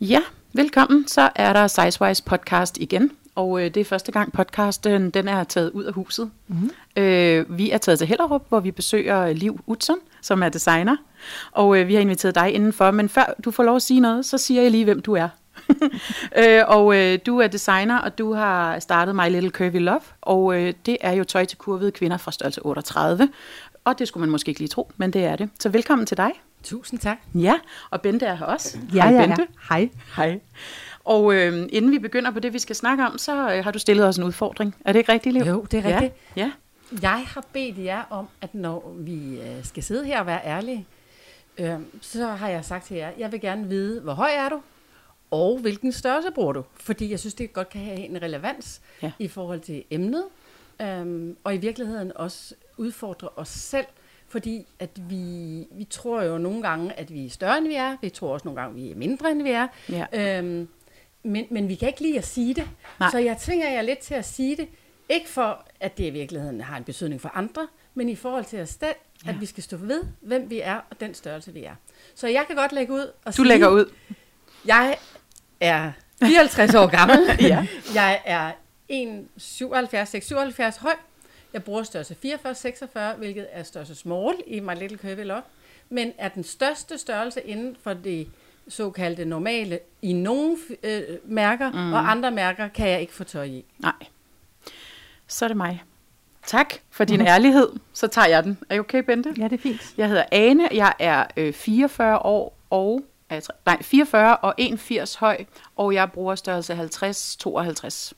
Ja, velkommen. Så er der Sizewise podcast igen, og øh, det er første gang podcasten den er taget ud af huset. Mm-hmm. Øh, vi er taget til Hellerup, hvor vi besøger Liv Utzon, som er designer, og øh, vi har inviteret dig indenfor, men før du får lov at sige noget, så siger jeg lige, hvem du er. øh, og øh, du er designer, og du har startet My Little Curvy Love, og øh, det er jo tøj til kurvede kvinder fra størrelse 38, og det skulle man måske ikke lige tro, men det er det. Så velkommen til dig. Tusind tak. Ja, og Bente er her også. Ja, Hej, ja, Bente. ja. Hej. Hej. Og øh, inden vi begynder på det, vi skal snakke om, så øh, har du stillet os en udfordring. Er det ikke rigtigt, Liv? Jo, det er rigtigt. Ja. ja. Jeg har bedt jer om, at når vi øh, skal sidde her og være ærlige, øh, så har jeg sagt til jer, jeg vil gerne vide, hvor høj er du, og hvilken størrelse bruger du? Fordi jeg synes, det godt kan have en relevans Ja. i forhold til emnet, øh, og i virkeligheden også udfordre os selv, fordi at vi, vi tror jo nogle gange, at vi er større, end vi er. Vi tror også nogle gange, at vi er mindre, end vi er. Ja. Øhm, men, men vi kan ikke lide at sige det. Nej. Så jeg tvinger jer lidt til at sige det. Ikke for, at det i virkeligheden har en betydning for andre, men i forhold til os selv, Ja. at vi skal stå ved, hvem vi er og den størrelse, vi er. Så jeg kan godt lægge ud og Du sige, lægger ud. jeg er 54 år gammel. Ja. Jeg er 1,77 høj. Jeg bruger størrelse 44-46, hvilket er størrelse small i My Little Curvy Love, men er den største størrelse inden for det såkaldte normale i nogle øh, mærker, mm. og andre mærker kan jeg ikke få tøj i. Nej. Så er det mig. Tak for din ærlighed. Så tager jeg den. Er I okay, Bente? Ja, det er fint. Jeg hedder Ane. Jeg er øh, 44 år og... Nej, 44 og 81 høj, og jeg bruger størrelse 50-52,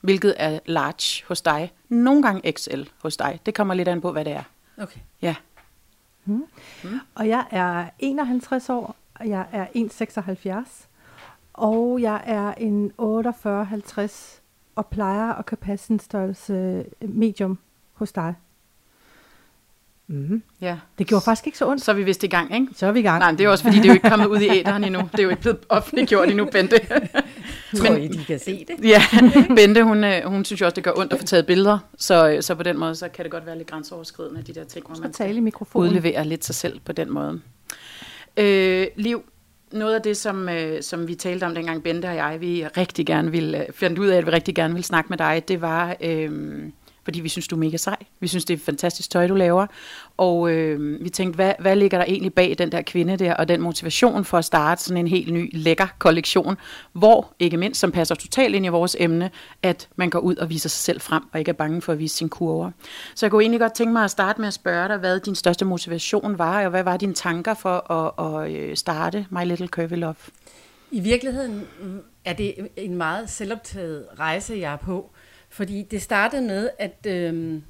hvilket er large hos dig. Nogle gange XL hos dig. Det kommer lidt an på, hvad det er. Okay. Ja. Og jeg er 51 år, og jeg er 1,76, og jeg er en 48-50, og plejer at kan passe en størrelse medium hos dig. Mm. ja. Det gjorde faktisk ikke så ondt. Så er vi vist i gang, ikke? Så er vi i gang. Nej, men det er også, fordi det er jo ikke kommet ud i æderen endnu. Det er jo ikke blevet offentliggjort endnu, Bente. Tror I, de kan se det? Ja, Bente, hun, øh, hun synes jo også, det gør ondt at få taget billeder. Så, øh, så på den måde, så kan det godt være lidt grænseoverskridende, de der ting, hvor man tale i mikrofonen. udlevere lidt sig selv på den måde. Øh, Liv, noget af det, som, øh, som vi talte om dengang, Bente og jeg, vi rigtig gerne ville, øh, fandt ud af, at vi rigtig gerne ville snakke med dig, det var, øh, fordi vi synes, du er mega sej. Vi synes, det er fantastisk tøj, du laver. Og øh, vi tænkte, hvad, hvad ligger der egentlig bag den der kvinde der, og den motivation for at starte sådan en helt ny, lækker kollektion, hvor, ikke mindst, som passer totalt ind i vores emne, at man går ud og viser sig selv frem, og ikke er bange for at vise sine kurver. Så jeg kunne egentlig godt tænke mig at starte med at spørge dig, hvad din største motivation var, og hvad var dine tanker for at, at øh, starte My Little Curvy Love? I virkeligheden er det en meget selvoptaget rejse, jeg er på. Fordi det startede med, at øh,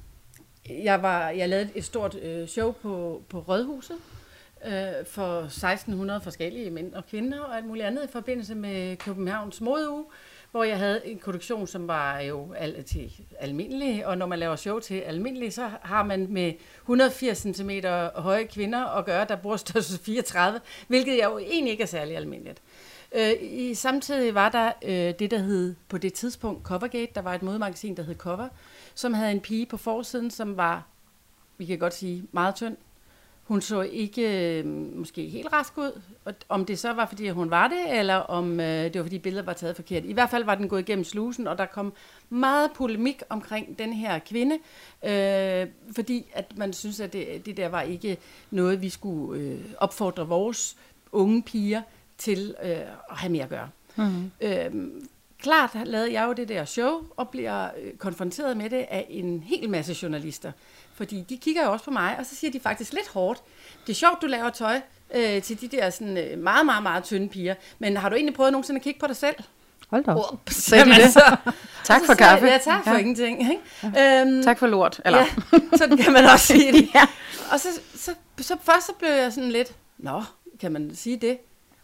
jeg, var, jeg lavede et stort øh, show på, på Rødhuset øh, for 1600 forskellige mænd og kvinder og alt muligt andet i forbindelse med Københavns modeuge, hvor jeg havde en produktion, som var jo al, til almindelig, og når man laver show til almindelig, så har man med 180 cm høje kvinder at gøre, der bor størrelse 34, hvilket jeg jo egentlig ikke er særlig almindeligt. Øh, i, samtidig var der øh, det, der hed på det tidspunkt Covergate. Der var et modemagasin, der hed Cover, som havde en pige på forsiden, som var, vi kan godt sige, meget tynd. Hun så ikke øh, måske helt rask ud. Og om det så var, fordi hun var det, eller om øh, det var, fordi billedet var taget forkert. I hvert fald var den gået igennem slusen, og der kom meget polemik omkring den her kvinde, øh, fordi at man synes, at det, det der var ikke noget, vi skulle øh, opfordre vores unge piger til øh, at have mere at gøre. Mm. Øhm, klart lavede jeg jo det der show, og bliver øh, konfronteret med det af en hel masse journalister. Fordi de kigger jo også på mig, og så siger de faktisk lidt hårdt, det er sjovt, du laver tøj øh, til de der sådan, øh, meget, meget, meget tynde piger, men har du egentlig prøvet nogensinde at kigge på dig selv? Hold da op. Ups, Sagde de det? så- Tak så for siger jeg, kaffe. Ja, tak for Ja. ja. ingenting. Ikke? Øhm, Tak for lort. Eller? Ja, sådan kan man også sige det. Ja. Og så, så, så først så blev jeg sådan lidt, nå, kan man sige det?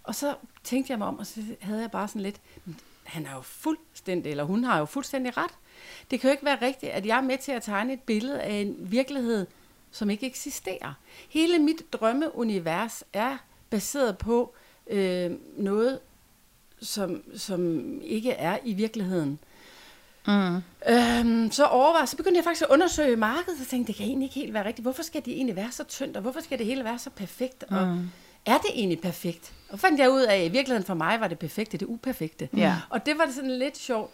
Og så tænkte jeg mig om, og så havde jeg bare sådan lidt, "Men han er jo fuldstændig, eller hun har jo fuldstændig ret. Det kan jo ikke være rigtigt, at jeg er med til at tegne et billede af en virkelighed, som ikke eksisterer. Hele mit drømmeunivers er baseret på øh, noget, som, som ikke er i virkeligheden. Mm. Øhm, så overvej, så begyndte jeg faktisk at undersøge markedet, og tænkte, det kan egentlig ikke helt være rigtigt. Hvorfor skal det egentlig være så tyndt, og hvorfor skal det hele være så perfekt? Og, er det egentlig perfekt? Og fandt jeg ud af, at i virkeligheden for mig var det perfekte, det uperfekte. Ja. Og det var det sådan lidt sjovt.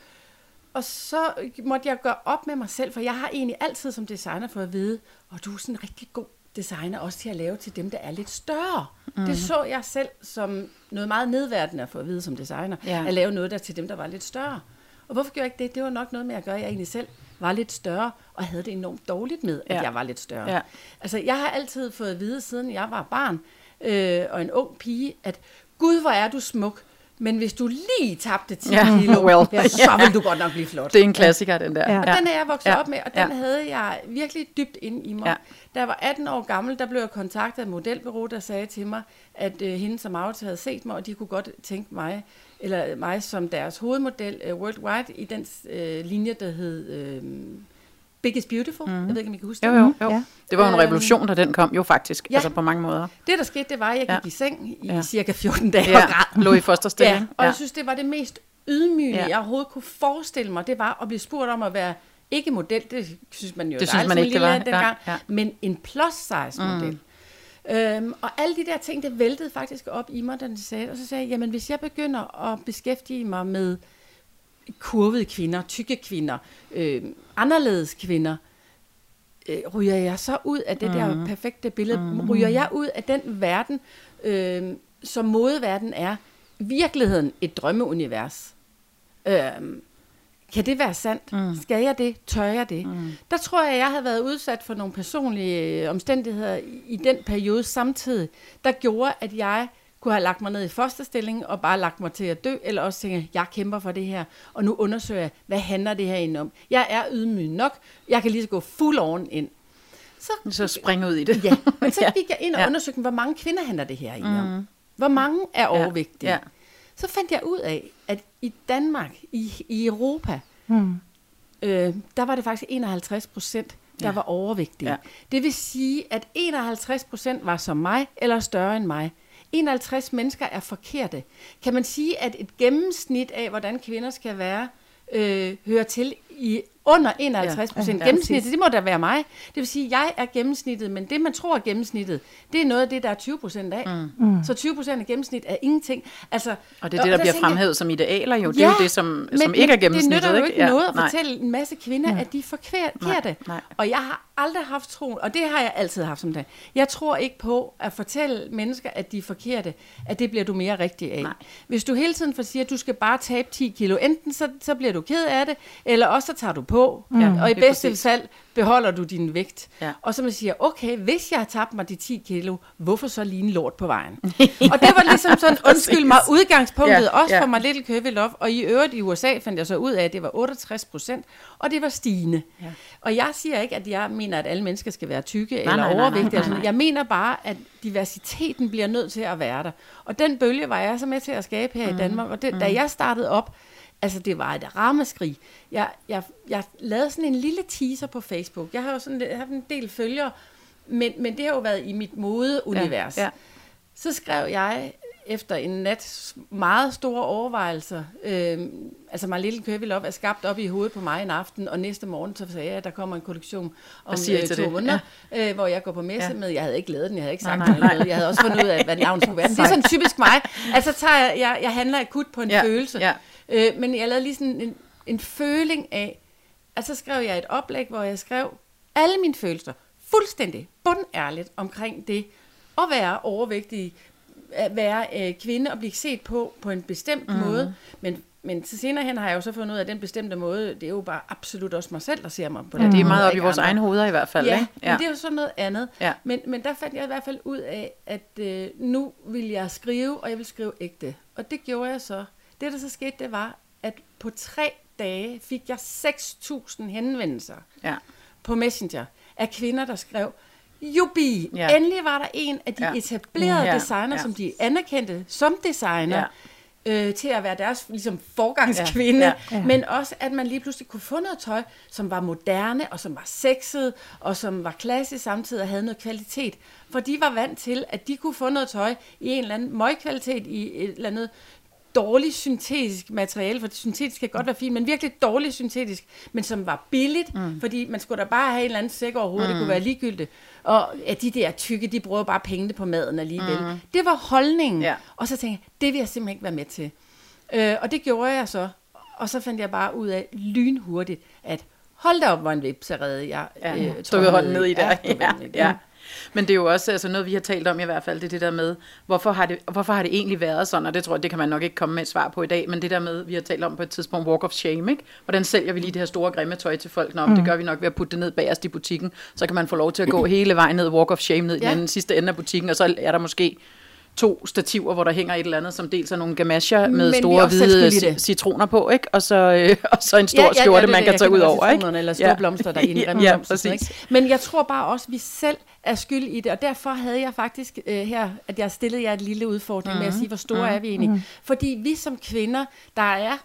Og så måtte jeg gøre op med mig selv, for jeg har egentlig altid som designer fået at vide, og du er sådan en rigtig god designer også til at lave til dem, der er lidt større. Mm. Det så jeg selv som noget meget nedværdende at få at vide som designer, Ja. at lave noget der til dem, der var lidt større. Og hvorfor gjorde jeg ikke det? Det var nok noget med at gøre, at jeg egentlig selv var lidt større, og havde det enormt dårligt med, at Ja. jeg var lidt større. Ja. Altså, jeg har altid fået at vide, siden jeg var barn øh, og en ung pige, at Gud, hvor er du smuk, men hvis du lige tabte 10 Ja, kilo, well. ja, så vil du godt nok blive flot. Det er en klassiker, den der. Ja. Og den er jeg vokset Ja. op med, og den Ja. havde jeg virkelig dybt ind i mig. Ja. Da jeg var 18 år gammel, der blev jeg kontaktet af et modelbureau, der sagde til mig, at øh, hende som Aarhus havde set mig, og de kunne godt tænke mig, eller mig som deres hovedmodel øh, worldwide i den øh, linje, der hed øh, Big is Beautiful. Mm. Jeg ved ikke, om I kan huske Jo, det. jo, jo. Ja. Det var jo en Øhm, revolution, da den kom, jo faktisk. ja. Altså på mange måder. Det, der skete, det var, at jeg gik Ja. i seng i Ja. cirka 14 dage og Ja, græd. lå i fosterstilling. Ja, og jeg synes, det var det mest ydmygende, Ja. ja. jeg overhovedet kunne forestille mig. Det var at blive spurgt om at være ikke model, det synes man jo Det synes man ikke, det var. dengang, Ja, ja. men en plus size model. Mm. Øhm, og alle de der ting, det væltede faktisk op i mig, da de sagde, og så sagde jeg, jamen hvis jeg begynder at beskæftige mig med kurvede kvinder, tykke kvinder, øh, anderledes kvinder, øh, ryger jeg så ud af det mm. der perfekte billede? Mm. Ryger jeg ud af den verden, øh, som modeverden er? Virkeligheden et drømmeunivers. Øh, kan det være sandt? Mm. Skal jeg det? Tør jeg det? Mm. Der tror jeg, jeg havde været udsat for nogle personlige øh, omstændigheder i, i den periode samtidig, der gjorde, at jeg kunne have lagt mig ned i fosterstilling og bare lagt mig til at dø, eller også tænke, jeg kæmper for det her, og nu undersøger jeg, hvad handler det her ind om? Jeg er ydmyg nok, jeg kan lige så gå fuld on ind. Så, Så spring ud i det. ja, men så Ja. gik jeg ind og Ja. undersøgte, hvor mange kvinder handler det her ind om? Hvor mange er overvægtige? Ja. Så fandt jeg ud af, at i Danmark, i, i Europa, Mm. øh, der var det faktisk 51 procent, der Ja. var overvægtige. Ja. Ja. Det vil sige, at 51 procent var som mig, eller større end mig. 51 mennesker er forkerte. Kan man sige, at et gennemsnit af, hvordan kvinder skal være, øh, hører til i under 51 procent. Ja, Ja, ja, gennemsnittet, det må da være mig. Det vil sige, at jeg er gennemsnittet, men det, man tror er gennemsnittet, det er noget af det, der er 20 procent af. Mm. Så 20 procent af gennemsnit er ingenting. Altså, Og det er det, der bliver tænker jeg, fremhævet som idealer jo. Det er jo det, som, som ikke er gennemsnittet. det nytter jo ikke? ikke noget at nej. fortælle en masse kvinder, at de er forkerte. Nej, nej. Og jeg har aldrig haft troen, og det har jeg altid haft som det. Jeg tror ikke på at fortælle mennesker, at de er forkerte, at det bliver du mere rigtig af. Nej. Hvis du hele tiden får siger, at du skal bare tabe 10 kilo, enten så, så bliver du ked af det, eller også så tager du på, Ja, og i bedste præcis. fald beholder du din vægt. Ja. Og så man siger, okay, hvis jeg har tabt mig de 10 kilo, hvorfor så lige en lort på vejen? og det var ligesom sådan, undskyld mig, udgangspunktet, Ja, også ja. for mig Little Curvy Love, og i øvrigt i USA fandt jeg så ud af, at det var 68 procent, og det var stigende. Ja. Og jeg siger ikke, at jeg mener, at alle mennesker skal være tykke Nej, eller nej, nej, nej, overvægtige. nej. Jeg mener bare, at diversiteten bliver nødt til at være der. Og den bølge var jeg så med til at skabe her Mm. i Danmark. Og det, da jeg startede op, altså det var et ramaskrig. Jeg, jeg, jeg lavede sådan en lille teaser på Facebook. Jeg har jo sådan, jeg har en del følgere, men, men det har jo været i mit modeunivers. Ja, ja. Så skrev jeg efter en nat meget store overvejelser, øh, altså My Little Curvy Love er skabt op i hovedet på mig en aften, og næste morgen så sagde jeg, at der kommer en kollektion om siger øh, to måneder, øh, hvor jeg går på messe Ja. med, jeg havde ikke lavet den, jeg havde ikke sagt Nej, nej, nej, jeg havde også fundet ud af, hvad navnet skulle være. Men det er sådan typisk mig. Altså tager jeg, jeg, jeg handler akut på en Ja, følelse, ja. Øh, men jeg lavede lige sådan en, en føling af, at så skrev jeg et oplæg, hvor jeg skrev alle mine følelser, fuldstændig bundærligt omkring det, at være overvægtig, at være øh, kvinde og blive set på på en bestemt mm. måde. Men, men til senere hen har jeg jo så fundet ud af, at den bestemte måde, det er jo bare absolut også mig selv, der ser mig på den Ja, det er meget op i vores andre. egne hoveder i hvert fald. Ja, ikke? ja. men det er jo sådan noget andet. Ja. Men, men der fandt jeg i hvert fald ud af, at øh, nu vil jeg skrive, og jeg vil skrive ægte. Og det gjorde jeg så. Det, der så skete, det var, at på tre dage fik jeg 6.000 henvendelser ja. på Messenger af kvinder, der skrev, Jubi, Ja. endelig var der en af de Ja. etablerede Ja. designer, Ja. som de anerkendte som designer, Ja. ja. øh, til at være deres ligesom, forgangskvinde, Ja. ja. Ja. men også at man lige pludselig kunne få noget tøj, som var moderne, og som var sexet, og som var klassisk samtidig og havde noget kvalitet. For de var vant til, at de kunne få noget tøj i en eller anden møgkvalitet, i et eller andet dårligt syntetisk materiale, for syntetisk kan godt være fint, men virkelig dårligt syntetisk, men som var billigt, mm. fordi man skulle da bare have en eller anden sæk overhovedet, mm. det kunne være ligegyldigt. Og ja, de der tykke, de bruger bare pengene på maden alligevel. Mm. Det var holdningen. Ja. Og så tænkte jeg, det vil jeg simpelthen ikke være med til. Øh, og det gjorde jeg så. Og så fandt jeg bare ud af lynhurtigt, at hold da op, hvor en vipserede jeg. Ja, øh, trommede hånden ned i der. Ja, Ja, ja. Men det er jo også altså noget, vi har talt om i hvert fald, det er det der med, hvorfor har det, hvorfor har det egentlig været sådan, og det tror jeg, det kan man nok ikke komme med et svar på i dag, men det der med, vi har talt om på et tidspunkt, walk of shame, ikke? Hvordan sælger vi lige det her store grimme tøj til folk? Nå, mm. det gør vi nok ved at putte det ned bagerst i butikken, så kan man få lov til at gå hele vejen ned walk of shame ned i Ja. den sidste ende af butikken, og så er der måske to stativer, hvor der hænger et eller andet, som dels er nogle gamasjer Men med er store hvide citroner på, ikke? Og så, øh, og så en stor Ja, ja, ja, skjorte, det er man det, kan tage ud over, ikke? Eller store Ja. blomster derinde. Ja, grimme ja, sådan, præcis. ikke? Men jeg tror bare også, at vi selv er skyld i det, og derfor havde jeg faktisk øh, her, at jeg stillede jer et lille udfordring mm-hmm. med at sige, hvor store mm-hmm. er vi egentlig? Mm-hmm. Fordi vi som kvinder, der er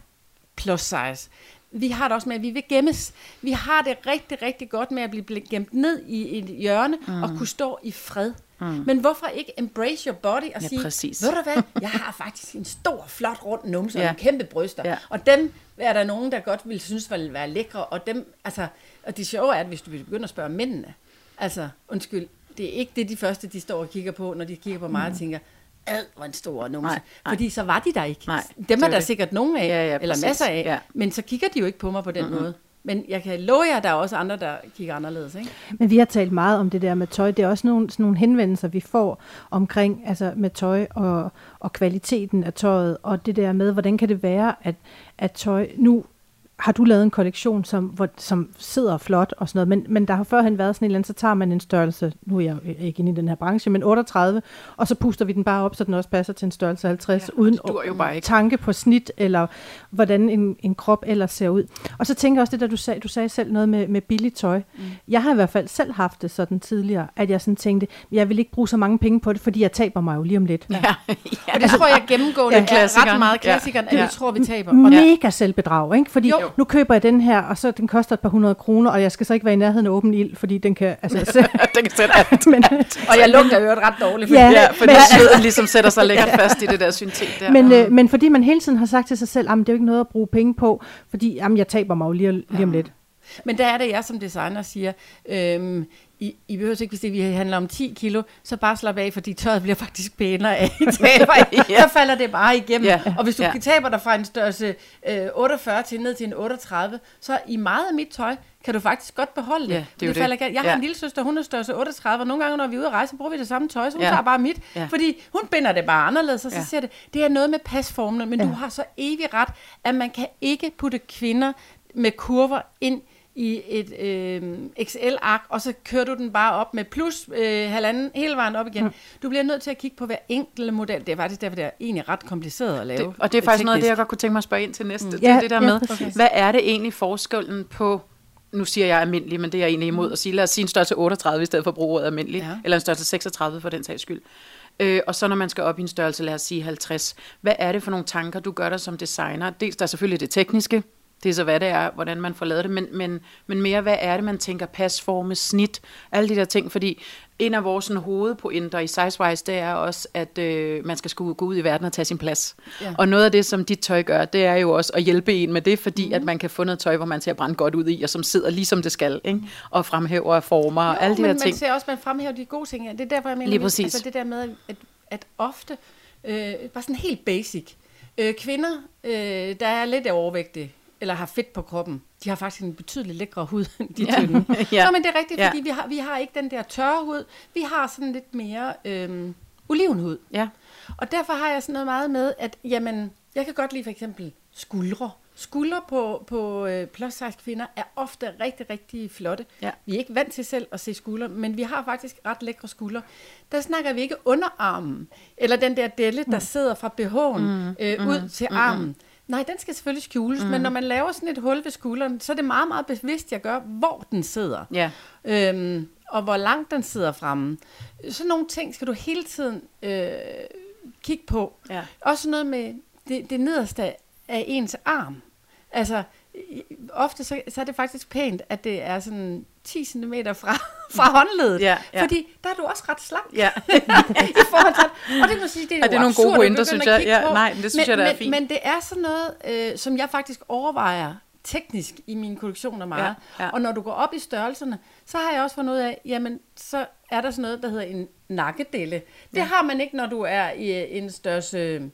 plus size, vi har det også med, at vi vil gemmes. Vi har det rigtig, rigtig godt med at blive gemt ned i et hjørne mm. og kunne stå i fred. Mm. Men hvorfor ikke embrace your body og Ja, sige, præcis. ved du hvad, jeg har faktisk en stor, flot, rund numse og Ja. en kæmpe bryster. Ja. Og dem er der nogen, der godt vil synes, vil være lækre. Og, dem, altså, og det sjove er, at hvis du vil begynde at spørge mændene, altså, undskyld, det er ikke det, de første, de står og kigger på, når de kigger på mig og tænker, ad, hvor en stor numse. Nej, nej. Fordi så var de der ikke. Nej, Dem er er der det. sikkert nogen af, Ja, ja, eller præcis. masser af. Ja. Men så kigger de jo ikke på mig på den mm-hmm. måde. Men jeg kan love jer, at der er også andre, der kigger anderledes. Ikke? Men vi har talt meget om det der med tøj. Det er også nogle, sådan nogle henvendelser, vi får omkring altså med tøj og, og kvaliteten af tøjet, og det der med, hvordan kan det være, at, at tøj... Nu har du lavet en kollektion, som, hvor, som sidder flot og sådan noget, men, men der har førhen været sådan en eller anden, så tager man en størrelse, nu er jeg ikke inde i den her branche, men 38, og så puster vi den bare op, så den også passer til en størrelse 50, Ja, ja, uden jo bare ikke. tanke på snit, eller hvordan en, en krop ellers ser ud. Og så tænker jeg også det, der du sagde, du sagde selv noget med, med billigt tøj. Mm. Jeg har i hvert fald selv haft det sådan tidligere, at jeg sådan tænkte, jeg vil ikke bruge så mange penge på det, fordi jeg taber mig jo lige om lidt. Ja, Og det tror jeg gennemgående Ja, er ret meget Ja. klassikeren, at Ja. vi tror, vi taber. Og Mega selvbedrag, ikke? Fordi Jo. Nu køber jeg den her, og så den koster et par hundrede kroner, og jeg skal så ikke være i nærheden af åben ild, fordi den kan... Altså, så, det kan sætte alt. men, Og jeg lugter jo ret dårligt. fordi- Ja. Ja, fordi Men- sveden ligesom sætter sig lækkert fast i det der syntet der. men, øh, men fordi man hele tiden har sagt til sig selv, at det er jo ikke noget at bruge penge på, fordi jamen, jeg taber mig jo lige, lige om lidt. Men der er det, jeg som designer siger, øhm, I, I behøver ikke, hvis det vi handler om 10 kilo, så bare slap af, fordi tøjet bliver faktisk pænere af. I taber. Ja. Så falder det bare igennem. Ja. Og hvis du Ja. taber dig fra en størrelse øh, 48 til ned til en 38, så i meget af mit tøj, kan du faktisk godt beholde det. Ja, det det. falder galt. Jeg har Ja. en lille søster, hun er størrelse 38, og nogle gange, når vi er ude at rejse, bruger vi det samme tøj, så hun Ja. tager bare mit. Ja. Fordi hun binder det bare anderledes, og så Ja. siger det, det er noget med pasformene, men Ja. du har så evig ret, at man kan ikke putte kvinder med kurver ind i et øh, XL-ark, og så kører du den bare op med plus øh, halvanden hele vejen op igen. Mm. Du bliver nødt til at kigge på hver enkelt model. Det er faktisk derfor, det er egentlig ret kompliceret at lave. Det, og det er faktisk noget af det, jeg teknisk. godt kunne tænke mig at spørge ind til næste. Mm. Det Ja, er det der ja, med, præcis. hvad er det egentlig forskellen på, nu siger jeg almindelig, men det er jeg egentlig imod at sige, lad os sige en størrelse 38 i stedet for at bruge ordet almindelig, ja. eller en størrelse 36 for den sags skyld. Øh, og så når man skal op i en størrelse, lad os sige 50, hvad er det for nogle tanker, du gør dig som designer? Dels der er selvfølgelig det tekniske, det er så hvad det er, hvordan man får lavet det, men, men, men mere hvad er det, man tænker pasforme, snit, alle de der ting, fordi en af vores sådan, hovedpointer i Sizewise, det er også, at øh, man skal skulle gå ud i verden og tage sin plads. Ja. Ja. Og noget af det, som dit tøj gør, det er jo også at hjælpe en med det, fordi mm. at man kan få noget tøj, hvor man ser brænde godt ud i, og som sidder ligesom det skal, ikke? og fremhæver former og alle de men her man ting. ser også, man fremhæver de gode ting. Det er derfor, jeg mener, Lige præcis. Altså det der med, at, at ofte, øh, bare sådan helt basic, øh, kvinder, øh, der er lidt overvægtige, eller har fedt på kroppen, de har faktisk en betydelig lækre hud, end de Ja. tynde. Ja. Nå, men det er rigtigt, Ja. fordi vi har, vi har ikke den der tørre hud. Vi har sådan lidt mere øh, olivenhud. Ja. Og derfor har jeg sådan noget meget med, at jamen, jeg kan godt lide for eksempel skuldre. Skuldre på, på øh, plus size kvinder er ofte rigtig, rigtig flotte. Ja. Vi er ikke vant til selv at se skuldre, men vi har faktisk ret lækre skuldre. Der snakker vi ikke underarmen, eller den der delle, der sidder fra BH'en mm. øh, ud til armen. Nej, den skal selvfølgelig skjules, mm. men når man laver sådan et hul ved skulderen, så er det meget, meget bevidst, jeg gør, hvor den sidder. Ja. Øhm, og hvor langt den sidder fremme. Sådan nogle ting skal du hele tiden øh, kigge på. Ja. Også noget med det, det nederste af ens arm. Altså, ofte så, så er det faktisk pænt, at det er sådan 10 cm fra, fra håndledet. Ja, ja. Fordi der er du også ret slank. Ja. i forhold til, og det må sige, det er, Ja, det er jo nogle absurd gode pointer, synes jeg. Ja, nej, men det synes men, jeg, der er men, fint. Men det er sådan noget, øh, som jeg faktisk overvejer teknisk i mine kollektioner meget. Ja, ja. Og når du går op i størrelserne, så har jeg også fundet ud af, jamen, så er der sådan noget, der hedder en nakkedelle. Det har man ikke, når du er i en størrelse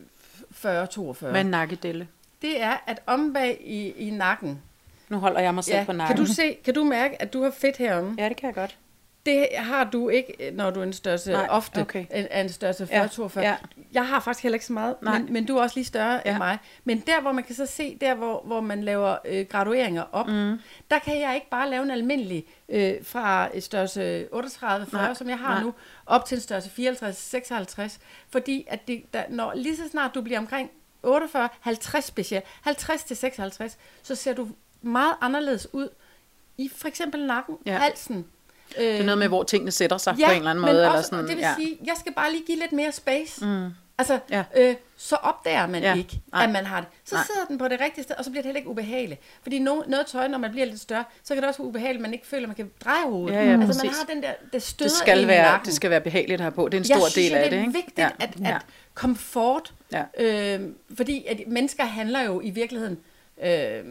40-42. Med en nakkedelle. Det er, at om bag i, i nakken, Nu holder jeg mig selv ja, på nakken. kan, du se, kan du mærke, at du har fedt heromme? Ja, det kan jeg godt. Det har du ikke, når du er en størrelse, Nej, ofte okay. er en størrelse Ja, 40-42. ja. Jeg har faktisk heller ikke så meget, Nej. men, men du er også lige større Ja. end mig. Men der, hvor man kan så se, der hvor, hvor man laver øh, gradueringer op, mm. der kan jeg ikke bare lave en almindelig øh, fra et størrelse 38-40, Nej, som jeg har nej. nu, op til en størrelse 54-56. Fordi at det, der, når, lige så snart du bliver omkring 48, 50 specielt, 50 til 56, så ser du meget anderledes ud i for eksempel nakken, Ja. ja. halsen. Det er noget med, hvor tingene sætter sig ja, på en eller anden måde. men eller også, sådan, det vil ja. sige, jeg skal bare lige give lidt mere space. Mm. Altså, Ja. ja. øh, så opdager man Ja. ja. ikke, Nej. at man har det. Så Nej. sidder den på det rigtige sted, og så bliver det heller ikke ubehageligt. Fordi no, noget tøj, når man bliver lidt større, så kan det også være ubehageligt, at man ikke føler, at man kan dreje hovedet. Ja, ja, altså, man præcis. har den der, det støder det, skal være, nakken. det skal være behageligt at have på. Det er en jeg stor synes, del af det det. er vigtigt, ja. at, ja. at komfort, Ja. øh, fordi at mennesker handler jo i virkeligheden øh,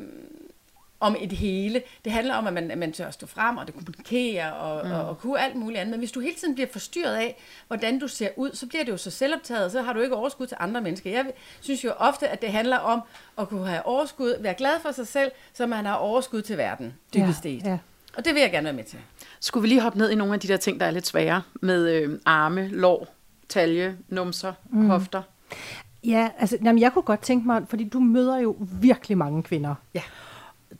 om et hele. Det handler om, at man, at man tør at stå frem, og det kommunikere, og, mm. og, og kunne alt muligt andet. Men hvis du hele tiden bliver forstyrret af, hvordan du ser ud, så bliver det jo så selvoptaget, så har du ikke overskud til andre mennesker. Jeg synes jo ofte, at det handler om at kunne have overskud, være glad for sig selv, så man har overskud til verden, dybest Ja, set. ja. Og det vil jeg gerne være med til. Skulle vi lige hoppe ned i nogle af de der ting, der er lidt svære, med øh, arme, lår, talje, numser, mm. hofter? Ja, altså, jamen, jeg kunne godt tænke mig, fordi du møder jo virkelig mange kvinder. Ja.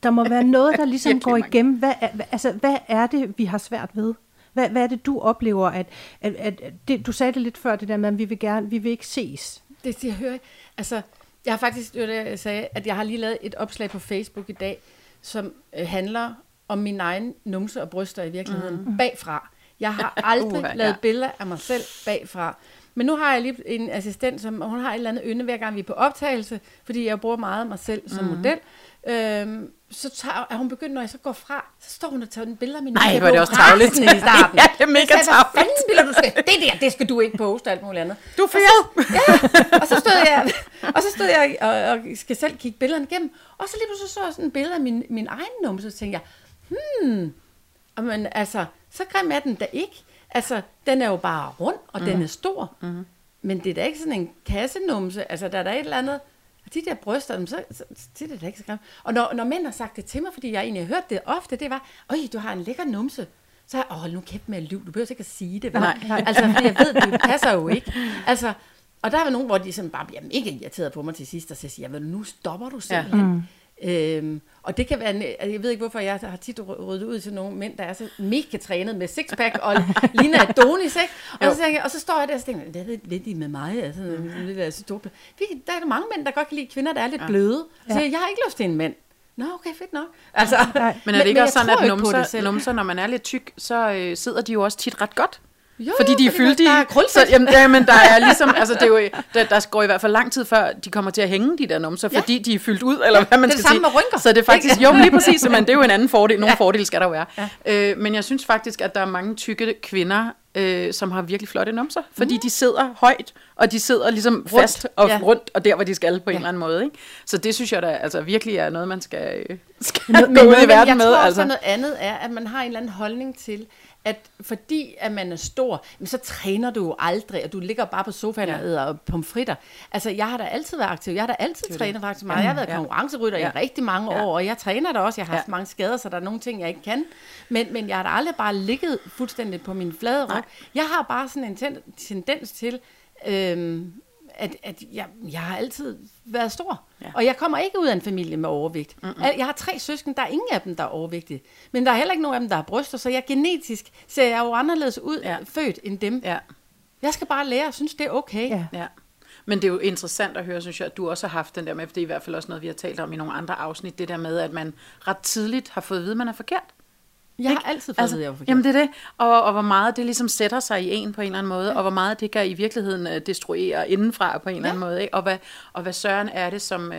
Der må være noget, der ligesom går igennem. Hvad er, altså, hvad er det, vi har svært ved? Hvad, hvad er det, du oplever? At, at, at det, du sagde det lidt før, det der med, at vi vil, gerne, vi vil ikke ses. Det jeg hører. Altså, jeg har faktisk, det var det, jeg sagde, at jeg har lige lavet et opslag på Facebook i dag, som øh, handler om min egen numse og bryster i virkeligheden mm. bagfra. Jeg har aldrig Uha, lavet ja. billeder af mig selv bagfra. Men nu har jeg lige en assistent, som hun har et eller andet ynde, hver gang vi er på optagelse, fordi jeg bruger meget mig selv som mm. model. Øhm, så tager, er hun begyndt, når jeg så går fra, så står hun og tager en billede af min Nej, hvor er det også rasende i starten. Ja, det er mega tarveligt. Hvad fanden billeder du skal? Det der, det skal du ikke poste, alt muligt andet. Du er fyret! Og så stod jeg, og så stod jeg og, og skal selv kigge billederne igennem. Og så lige pludselig så jeg sådan et billede af min, min egen numse, så tænkte jeg, hmm, men altså, så grim er den da ikke. Altså, den er jo bare rund, og mm. den er stor. Mm. Men det er da ikke sådan en kassenumse. Altså, der er der et eller andet... Og de der bryster, så, så, så det er da ikke så grimt. Og når, når mænd har sagt det til mig, fordi jeg egentlig har hørt det ofte, det var, øj, du har en lækker numse. Så har jeg, åh, hold nu kæft med at lyve, du behøver ikke at sige det. Nej, nej. Altså, fordi jeg ved, det passer jo ikke. Altså, og der er nogen, hvor de sådan bare bliver mega irriteret på mig til sidst, og så siger, jeg, nu stopper du simpelthen. Ja. Øhm, og det kan være, altså, jeg ved ikke hvorfor, jeg har tit ryddet ud til nogle mænd, der er så mega trænet med sixpack og ligner Adonis, ikke? Og så, jeg, og så står jeg der og så tænker, er lidt i med mig, altså, det er så stort. Vi- Der er der mange mænd, der godt kan lide kvinder, der er lidt bløde. Så jeg, jeg har ikke lyst til en mand. Nå, okay, fedt nok. Altså, Nej. Men er det ikke jeg også sådan, at numser, numser, når man er lidt tyk, så øh, sidder de jo også tit ret godt? Jo, fordi de er fyldige. der er så, jamen, der, men der er ligesom, altså det er jo, der, der går i hvert fald lang tid før, de kommer til at hænge de der numser, Ja. fordi de er fyldt ud, eller hvad man det er skal det samme sige. med rynker. Så det er faktisk, jo, lige præcis, men det er jo en anden fordel. Nogle Ja. fordele skal der jo være. Ja. Øh, men jeg synes faktisk, at der er mange tykke kvinder, øh, som har virkelig flotte numser, fordi mm. de sidder højt, og de sidder ligesom rundt. fast og Ja. rundt, og der, hvor de skal på en Ja. eller anden måde. Ikke? Så det synes jeg da altså, virkelig er noget, man skal, øh, skal Men- gå ud i verden jeg med. tror også, Altså. noget andet er, at man har en eller anden holdning til, at fordi at man er stor, så træner du jo aldrig, og du ligger bare på sofaen ja. og æder pomfritter. Altså, jeg har da altid været aktiv. Jeg har da altid det. trænet faktisk meget. Jeg har været Ja. konkurrencerytter Ja. i rigtig mange Ja. år, og jeg træner da også. Jeg har haft Ja. mange skader, så der er nogle ting, jeg ikke kan. Men, men jeg har da aldrig bare ligget fuldstændig på min flade ryg. Jeg har bare sådan en ten- tendens til, øhm, at, at jeg, jeg har altid været stor. Ja. Og jeg kommer ikke ud af en familie med overvægt. Mm-mm. Jeg har tre søsken, der er ingen af dem, der er overvægtige. Men der er heller ikke nogen af dem, der har bryster, så jeg genetisk ser jeg jo anderledes ud. Ja. født end dem. Ja. Jeg skal bare lære og synes, det er okay. Ja. Ja. Men det er jo interessant at høre, synes jeg, at du også har haft den der med, for det er i hvert fald også noget, vi har talt om i nogle andre afsnit, det der med, at man ret tidligt har fået at vide, at man er forkert. Jeg har Ikke? altid fået altså, at vide, jeg var forkert. Jamen det er det, og, og hvor meget det ligesom sætter sig i en på en eller anden måde, ja. og hvor meget det kan i virkeligheden uh, destruere indenfra på en eller anden måde, ikke? Og, hvad, og hvad søren er det som, uh,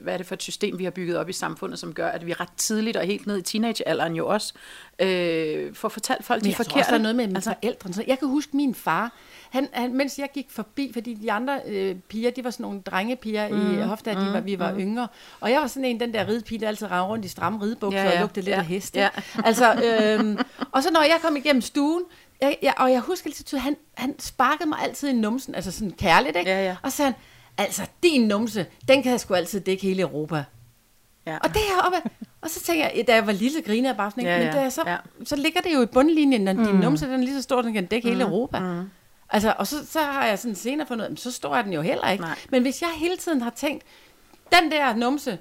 hvad er det for et system, vi har bygget op i samfundet, som gør, at vi ret tidligt og helt ned i teenagealderen jo også uh, får fortalt folk, de er tror forkerte. også, der er noget med mine altså, forældre. Så jeg kan huske min far, han, han, mens jeg gik forbi, fordi de andre øh, piger, de var sådan nogle drengepiger mm, i Hofstad, de var, vi var mm. yngre. Og jeg var sådan en, den der ridepige, der altid rav rundt i stramme ridebukser Ja, ja, og lugtede lidt ja, af heste. ja. Altså, øhm, og så når jeg kom igennem stuen, jeg, jeg, og jeg husker altid, han, han sparkede mig altid i numsen, altså sådan kærligt, ikke? Ja, ja. Og så sagde han, altså din numse, den kan jeg sgu altid dække hele Europa. Ja. Og det her oppe, og så tænker jeg, da jeg var lille, griner jeg bare sådan, ikke? Ja, men ja, da jeg så, ja. så ligger det jo i bundlinjen, når din numse den er lige så stor, den kan dække hele Europa. Mm. Altså, og så, så har jeg sådan senere fundet ud af, så står jeg den jo heller ikke. Nej. Men hvis jeg hele tiden har tænkt, den der numse,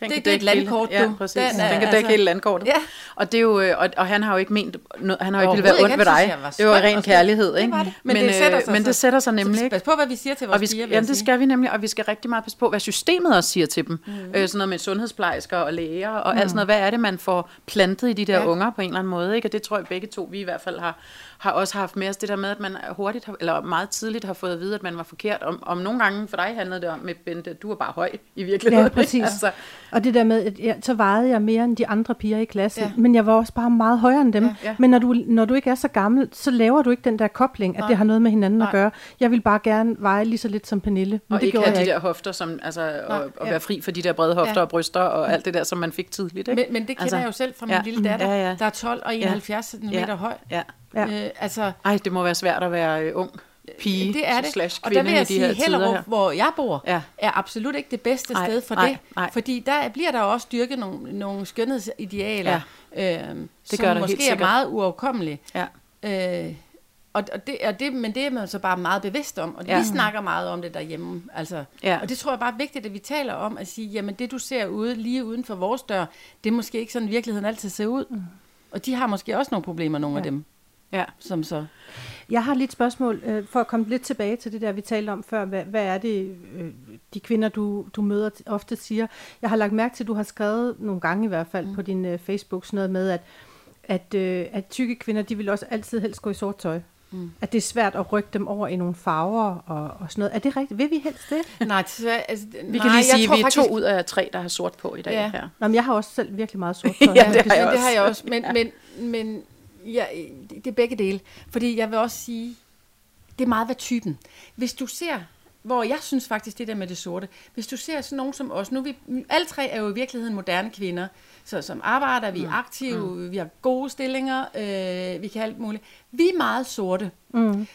Den Det- det er et dække hele- landkort, ja, du. præcis. Den Den, kan altså- dække hele landkortet. Ja. Og, det er jo, øh, og, og han har jo ikke ment, noget- han har jo ikke ville være Overhovedet ondt ved dig. var Det var ren kærlighed, Det ikke? var det. Men, Men det sætter øh, sig men det sætter sig nemlig, ikke? pas på, hvad vi siger til vores Og vi skal, piger, jamen, det skal vi nemlig, og vi skal rigtig meget passe på, hvad systemet også siger til dem. Mm. Øh, sådan noget med sundhedsplejersker og læger og mm. alt sådan noget. Hvad er det, man får plantet i de der ja. unger på en eller anden måde? Ikke? Og det tror jeg begge to, vi i hvert fald har, har også haft med os. Det der med, at man hurtigt, har, eller meget tidligt har fået at vide, at man var forkert. Om, om nogle gange for dig handlede det om, med Bente, du var bare høj i virkeligheden. Ja, præcis. altså, Og det der med, at jeg, så vejede jeg mere end de andre piger i klassen, Ja. men jeg var også bare meget højere end dem. Ja, ja. Men når du, når du ikke er så gammel, så laver du ikke den der kobling, at Nej. det har noget med hinanden Nej. at gøre. Jeg vil bare gerne veje lige så lidt som Pernille, men og det ikke have jeg de ikke. der hofter, som, altså, Nej, og, og ja. være fri for de der brede hofter Ja. og bryster og alt det der, som man fik tidligt. Ikke? Men, men det kender Altså, jeg jo selv fra min ja. lille datter, Ja, ja. der er 12 og 71 cm Ja. høj. Ja. Ja. Øh, altså, Ej, det må være svært at være øh, ung pige det er det. slash Og der kvinde vil jeg de sige, Hellerup, her. hvor jeg bor, Ja. er absolut ikke det bedste Nej, sted for nej, det. nej. Fordi der bliver der også dyrket nogle, nogle skønhedsidealer, ja. øh, det som gør der måske helt er meget uoverkommelige. Ja. Øh, og, og, det, og det, men det er man så bare meget bevidst om, og Ja. vi snakker meget om det derhjemme. Altså, Ja. Og det tror jeg bare er vigtigt, at vi taler om, at sige, jamen det du ser ude, lige uden for vores dør, det er måske ikke sådan virkeligheden altid ser ud. Mm. Og de har måske også nogle problemer, nogle ja. af dem, Ja. som så... Jeg har lidt spørgsmål, øh, for at komme lidt tilbage til det der, vi talte om før. Hvad, hvad er det, øh, de kvinder, du, du møder, ofte siger? Jeg har lagt mærke til, at du har skrevet nogle gange i hvert fald mm. på din øh, Facebook sådan noget med, at, at, øh, at tykke kvinder, de vil også altid helst gå i sort tøj. Mm. At det er svært at rykke dem over i nogle farver og, og sådan noget. Er det rigtigt? Vil vi helst det? Nej, desværre, altså, Vi kan lige sige, at vi er to ud af tre, der har sort på i dag Ja. her. Nå, men jeg har også selv virkelig meget sort tøj. Ja, det har jeg det også. har jeg også. Men, men, men ja, det det er begge dele. Fordi jeg vil også sige, det er meget hvad typen. Hvis du ser, hvor jeg synes faktisk det der med det sorte, hvis du ser sådan nogen som os, nu vi, alle tre er jo i virkeligheden moderne kvinder, så som arbejder, vi er aktive, mm. vi har gode stillinger, øh, vi kan alt muligt. Vi er meget sorte. Mm.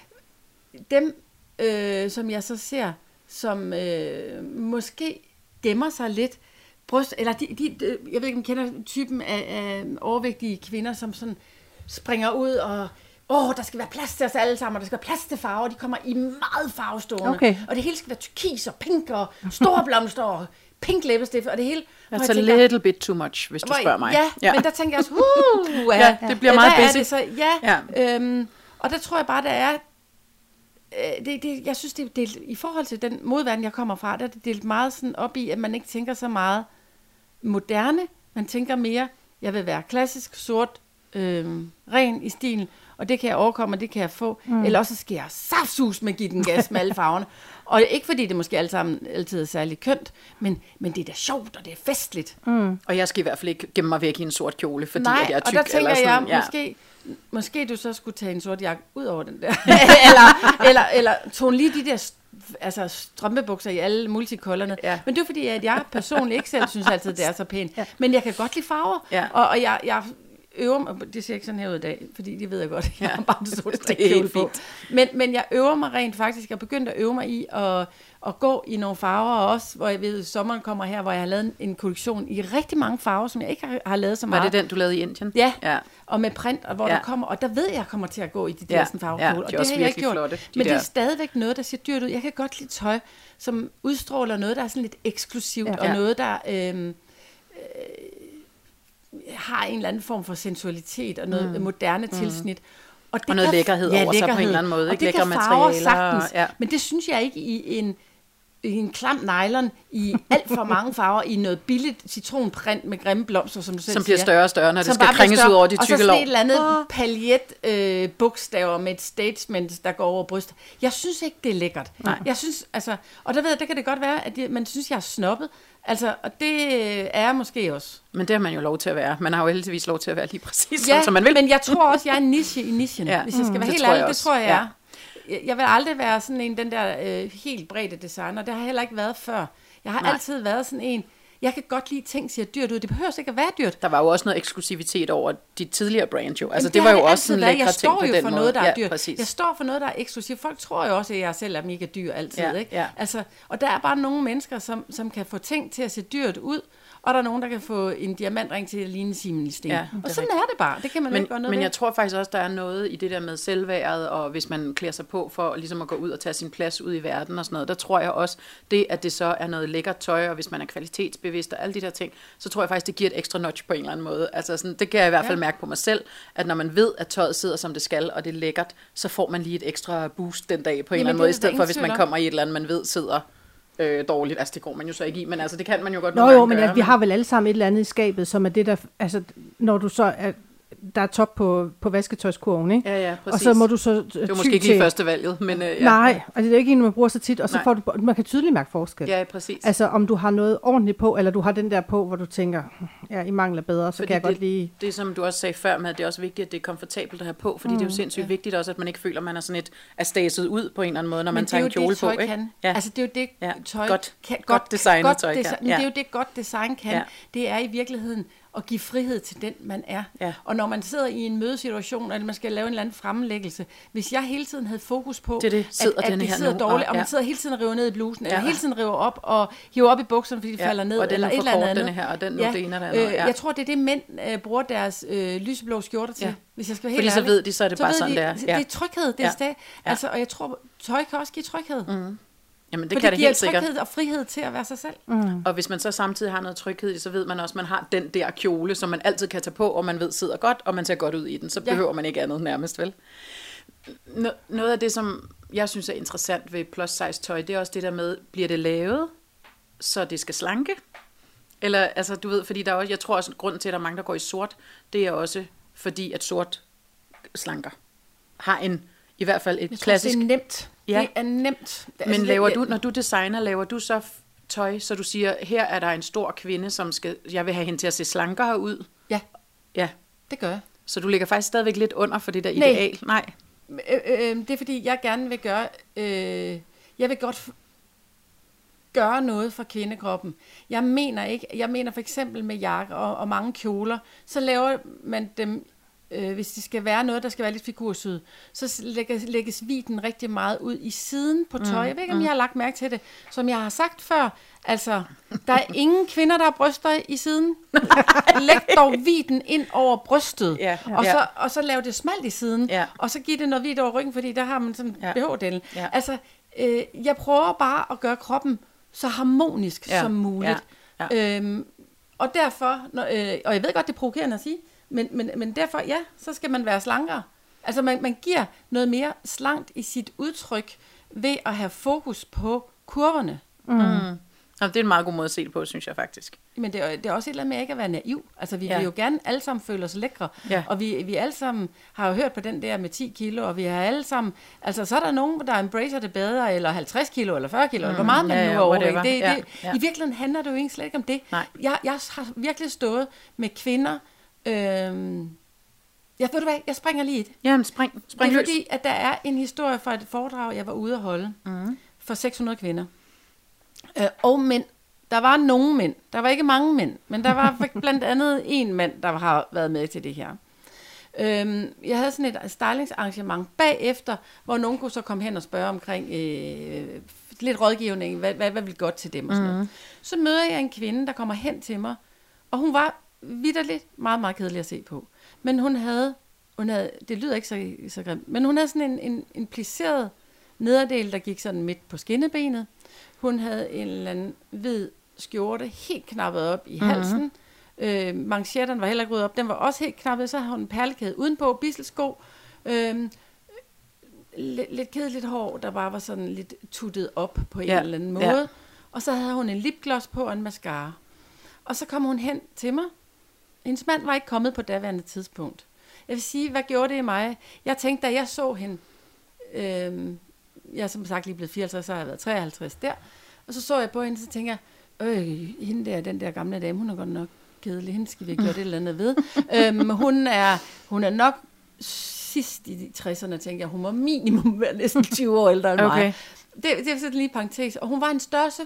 Dem, øh, som jeg så ser, som øh, måske gemmer sig lidt, bryst, eller de, de, de, jeg ved ikke, om kender typen af, af overvægtige kvinder, som sådan springer ud og åh, der skal være plads til os alle sammen, og der skal være plads til farver, de kommer i meget farvestående, Okay. og det hele skal være turkis og pink og store blomster og pink læbestift, og det hele. That's a tænker, little bit too much, hvis du spørger mig. Ja, ja, men der tænker jeg også, uh, Ja, det bliver meget hvad er busy. det så? Ja, Ja. Øhm, og der tror jeg bare, der er, øh, det, det, jeg synes, det er delt, i forhold til den modverden, jeg kommer fra, der er det delt meget sådan op i, at man ikke tænker så meget moderne, man tænker mere, jeg vil være klassisk, sort, øh, ren i stilen, og det kan jeg overkomme, og det kan jeg få. Mm. Eller også skal jeg saftsus med give den gas med alle farverne. Og ikke fordi det måske alle sammen altid er særlig kønt, men, men det er da sjovt, og det er festligt. Mm. Og jeg skal i hvert fald ikke gemme mig væk i en sort kjole, fordi Nej, at jeg er tyk. og der tænker eller sådan, jeg, måske, måske du så skulle tage en sort jakke ud over den der. eller, eller, eller tone lige de der altså strømpebukser i alle multikollerne. Ja. Men det er fordi, at jeg personligt ikke selv synes altid, det er så pænt. Ja. Men jeg kan godt lide farver. Ja. Og, og jeg, jeg øver mig, det ser ikke sådan her ud i dag, fordi det ved jeg godt, jeg har bare en Det er strikkjole på. fint. Men, men jeg øver mig rent faktisk, jeg er begyndt at øve mig i at, at gå i nogle farver også, hvor jeg ved, at sommeren kommer her, hvor jeg har lavet en, en kollektion i rigtig mange farver, som jeg ikke har, har lavet så Var meget. det den, du lavede i Indien? Ja, Ja. og med print, og hvor Ja. ja. der kommer, og der ved jeg, jeg kommer til at gå i de der Ja, ja. sådan farvekjole, ja, de og det har jeg ikke gjort. flotte, de Men det der. er stadigvæk noget, der ser dyrt ud. Jeg kan godt lide tøj, som udstråler noget, der er sådan lidt eksklusivt, Ja. ja. og Ja. noget, der øhm, øh, har en eller anden form for sensualitet, og noget mm. moderne mm. tilsnit. Og, det Og noget kan- lækkerhed over sig på en eller anden måde, Og ikke? det kan farver materialer, sagtens, ja. men det synes jeg ikke i en i en klam nylon i alt for mange farver, i noget billigt citronprint med grimme blomster, som du selv Som bliver større og større, når det skal krænges større. ud over de Og så tykke sådan lår. et eller andet paljet øh, bogstaver med et statement, der går over brystet. Jeg synes ikke, det er lækkert. Nej. Jeg synes, altså, og der ved jeg, der kan det godt være, at det, man synes, jeg er snobbet. Altså, og det øh, er jeg måske også. Men det har man jo lov til at være. Man har jo heldigvis lov til at være lige præcis, Ja, som man vil. men jeg tror også, jeg er en niche i nichen, Ja. ja. hvis jeg skal Mm, være det helt ærlig. Det tror jeg, Ja. jeg er. Jeg- vil aldrig være sådan en, den der øh, helt brede designer. Det har jeg heller ikke været før. Jeg har. Nej. altid været sådan en, jeg kan godt lide ting, ser dyrt ud. Det behøver ikke at være dyrt. Der var jo også noget eksklusivitet over dit tidligere brand jo. Altså Jamen, det, var jo det også været. lækre Jeg står jo for måde. noget, der er ja, dyrt. Præcis. Jeg står for noget, der er eksklusivt. Folk tror jo også, at jeg selv er mega dyr altid. Ja, ikke? ja. Altså, og der er bare nogle mennesker, som, som kan få ting til at se dyrt ud, og der er nogen, der kan få en diamantring til at ligne Simon Sten. Ja, og sådan er det bare. Det kan man Men, ikke gøre noget men ved. jeg tror faktisk også, der er noget i det der med selvværdet, og hvis man klæder sig på for ligesom at gå ud og tage sin plads ud i verden og sådan noget, der tror jeg også, det at det så er noget lækkert tøj, og hvis man er kvalitetsbevidst og alle de der ting, så tror jeg faktisk, det giver et ekstra notch på en eller anden måde. Altså sådan, det kan jeg i hvert fald Ja. mærke på mig selv, at når man ved, at tøjet sidder som det skal, og det er lækkert, så får man lige et ekstra boost den dag på en Jamen, eller anden måde, i stedet for hvis man om. kommer i et eller andet, man ved sidder øh, dårligt. Altså det går man jo så ikke i, men altså det kan man jo godt Nå jo, men gøre, at vi har vel alle sammen et eller andet i skabet, som er det der, altså når du så er, der er top på, på vasketøjskurven, ikke? Ja, ja, præcis. Og så må du så det var måske ikke lige første valget, men øh, ja. Nej, og det er ikke en, man bruger så tit, og så Nej. får du, man kan tydeligt mærke forskel. Ja, præcis. Altså om du har noget ordentligt på, eller du har den der på, hvor du tænker, ja, I mangler bedre, så Fordi kan jeg det, godt lige... Det, som du også sagde før med, at det er også vigtigt, at det er komfortabelt at have på, fordi mm, det er jo sindssygt ja. vigtigt også, at man ikke føler, at man er sådan et er stæset ud på en eller anden måde, når man Men er tager en kjole det, på. Ikke? kan. Ja. Altså, det er jo det, Ja. tøj Godt- kan. godt designet godt tøj kan. Ja. det er jo det, godt design kan. Ja. Det er i virkeligheden at give frihed til den, man er. Ja. Og når man sidder i en mødesituation, eller man skal lave en eller anden fremlæggelse, hvis jeg hele tiden havde fokus på, Det det. Sidder at, at det sidder dårligt, Og- og ja. man sidder hele tiden og river ned i blusen, eller Ja. hele tiden river op og hiver op i bukserne, fordi de Ja, falder ned, og den eller er et eller andet. denne her, og den nu det ene og det andet, Øh, ja. Jeg tror, det er det, mænd øh, bruger deres øh, lyseblå skjorter til, Ja. hvis jeg skal være Fordi helt så ærlig. ved de, så er det bare ved sådan, de, det er. Ja. Det er tryghed, det er Ja. ja. Altså, og jeg tror, tøj kan også give tryghed. Mm. Jamen, det For kan det det giver helt sikkert. tryghed og frihed til at være sig selv. Mm. Og hvis man så samtidig har noget tryghed, i, så ved man også, at man har den der kjole, som man altid kan tage på, og man ved sidder godt, og man ser godt ud i den. Så Ja. behøver man ikke andet nærmest, vel? Nå- Noget af det, som jeg synes er interessant ved plus size tøj, det er også det der med, bliver det lavet, så det skal slanke? Eller, altså, du ved, fordi der er også, jeg tror også, at grunden til, at der er mange, der går i sort, det er også fordi, at sort slanker. Har en, i hvert fald et Jeg tror, klassisk... det er nemt. Ja. Det er nemt. Men altså, laver jeg- du, når du designer, laver du så tøj, så du siger, her er der en stor kvinde, som skal, jeg vil have hende til at se slankere ud? Ja, Ja, det gør jeg. så du ligger faktisk stadigvæk lidt under for det der Nej. ideal? Nej. Øh, øh, det er fordi, jeg gerne vil gøre... Øh, jeg vil godt gøre noget for kvindekroppen. Jeg mener ikke... Jeg mener for eksempel med jakker og, og mange kjoler, så laver man dem... Øh, hvis det skal være noget, der skal være lidt figursyd, så lægges, lægges viden rigtig meget ud i siden på tøj. Jeg ved ikke, om jeg har lagt mærke til det. Som jeg har sagt før, altså, der er ingen kvinder, der har bryster i siden. Læg dog viden ind over brystet, Ja. og, Ja. så, og så lav det smalt i siden, Ja. og så giv det noget hvidt over ryggen, fordi der har man sådan Ja. BH-delen. Ja. Altså, øh, jeg prøver bare at gøre kroppen så harmonisk ja. som muligt. Ja. Ja. Øhm, og derfor, når, øh, og jeg ved godt, det er provokerende at sige, men, men, men derfor, ja, så skal man være slankere. Altså, man, man giver noget mere slankt i sit udtryk ved at have fokus på kurverne. Mm. Nå, det er en meget god måde at se det på, synes jeg faktisk. Men det er, det er også et eller andet med ikke at være naiv. Altså, vi Ja. vil jo gerne alle sammen føle os lækre. Ja. Og vi, vi alle sammen har jo hørt på den der med 10 kilo, og vi har alle sammen... Altså, så er der nogen, der embracer det bedre, eller 50 kilo, eller 40 kilo, mm, eller hvor meget man ja, nu er whatever. overvægtig. Det, Ja, det, ja. I virkeligheden handler det jo egentlig slet ikke om det. Nej. Jeg, jeg har virkelig stået med kvinder... Øhm, jeg ved du hvad, jeg springer lige i det. Jamen, spring, Det spring er løs. fordi, at der er en historie fra et foredrag, jeg var ude at holde, mm. for 600 kvinder. Øh, og mænd. Der var nogle mænd. Der var ikke mange mænd, men der var blandt andet en mand, der har været med til det her. Øhm, jeg havde sådan et stylingsarrangement bagefter, hvor nogen kunne så komme hen og spørge omkring øh, lidt rådgivning, hvad, hvad, hvad vil godt til dem og sådan noget. Så møder jeg en kvinde, der kommer hen til mig, og hun var vidderligt meget, meget kedelig at se på. Men hun havde, hun havde det lyder ikke så, så grimt, men hun havde sådan en, en, en plisseret nederdel, der gik sådan midt på skinnebenet. Hun havde en eller anden hvid skjorte, helt knappet op i halsen. Øh, manchetterne var heller ikke op, den var også helt knappet. Så havde hun en perlekæde udenpå, bisselsko. Øh, lidt, lidt kedeligt hår, der bare var sådan lidt tuttet op på en Ja, eller anden måde. ja. Og så havde hun en lipgloss på og en mascara. Og så kom hun hen til mig. Hendes mand var ikke kommet på daværende tidspunkt. Jeg vil sige, hvad gjorde det i mig? Jeg tænkte, da jeg så hende, øh, jeg er som sagt lige blevet 54, så har jeg været 53 der, og så så jeg på hende, så tænker jeg, øh, hende der, den der gamle dame, hun er godt nok kedelig, hende skal vi ikke gøre det eller andet ved. øhm, hun, er, hun er nok sidst i 60'erne, tænker jeg, hun var minimum være næsten 20 år ældre end Okay. mig. Det, det er sådan lige parentes. Og hun var en størrelse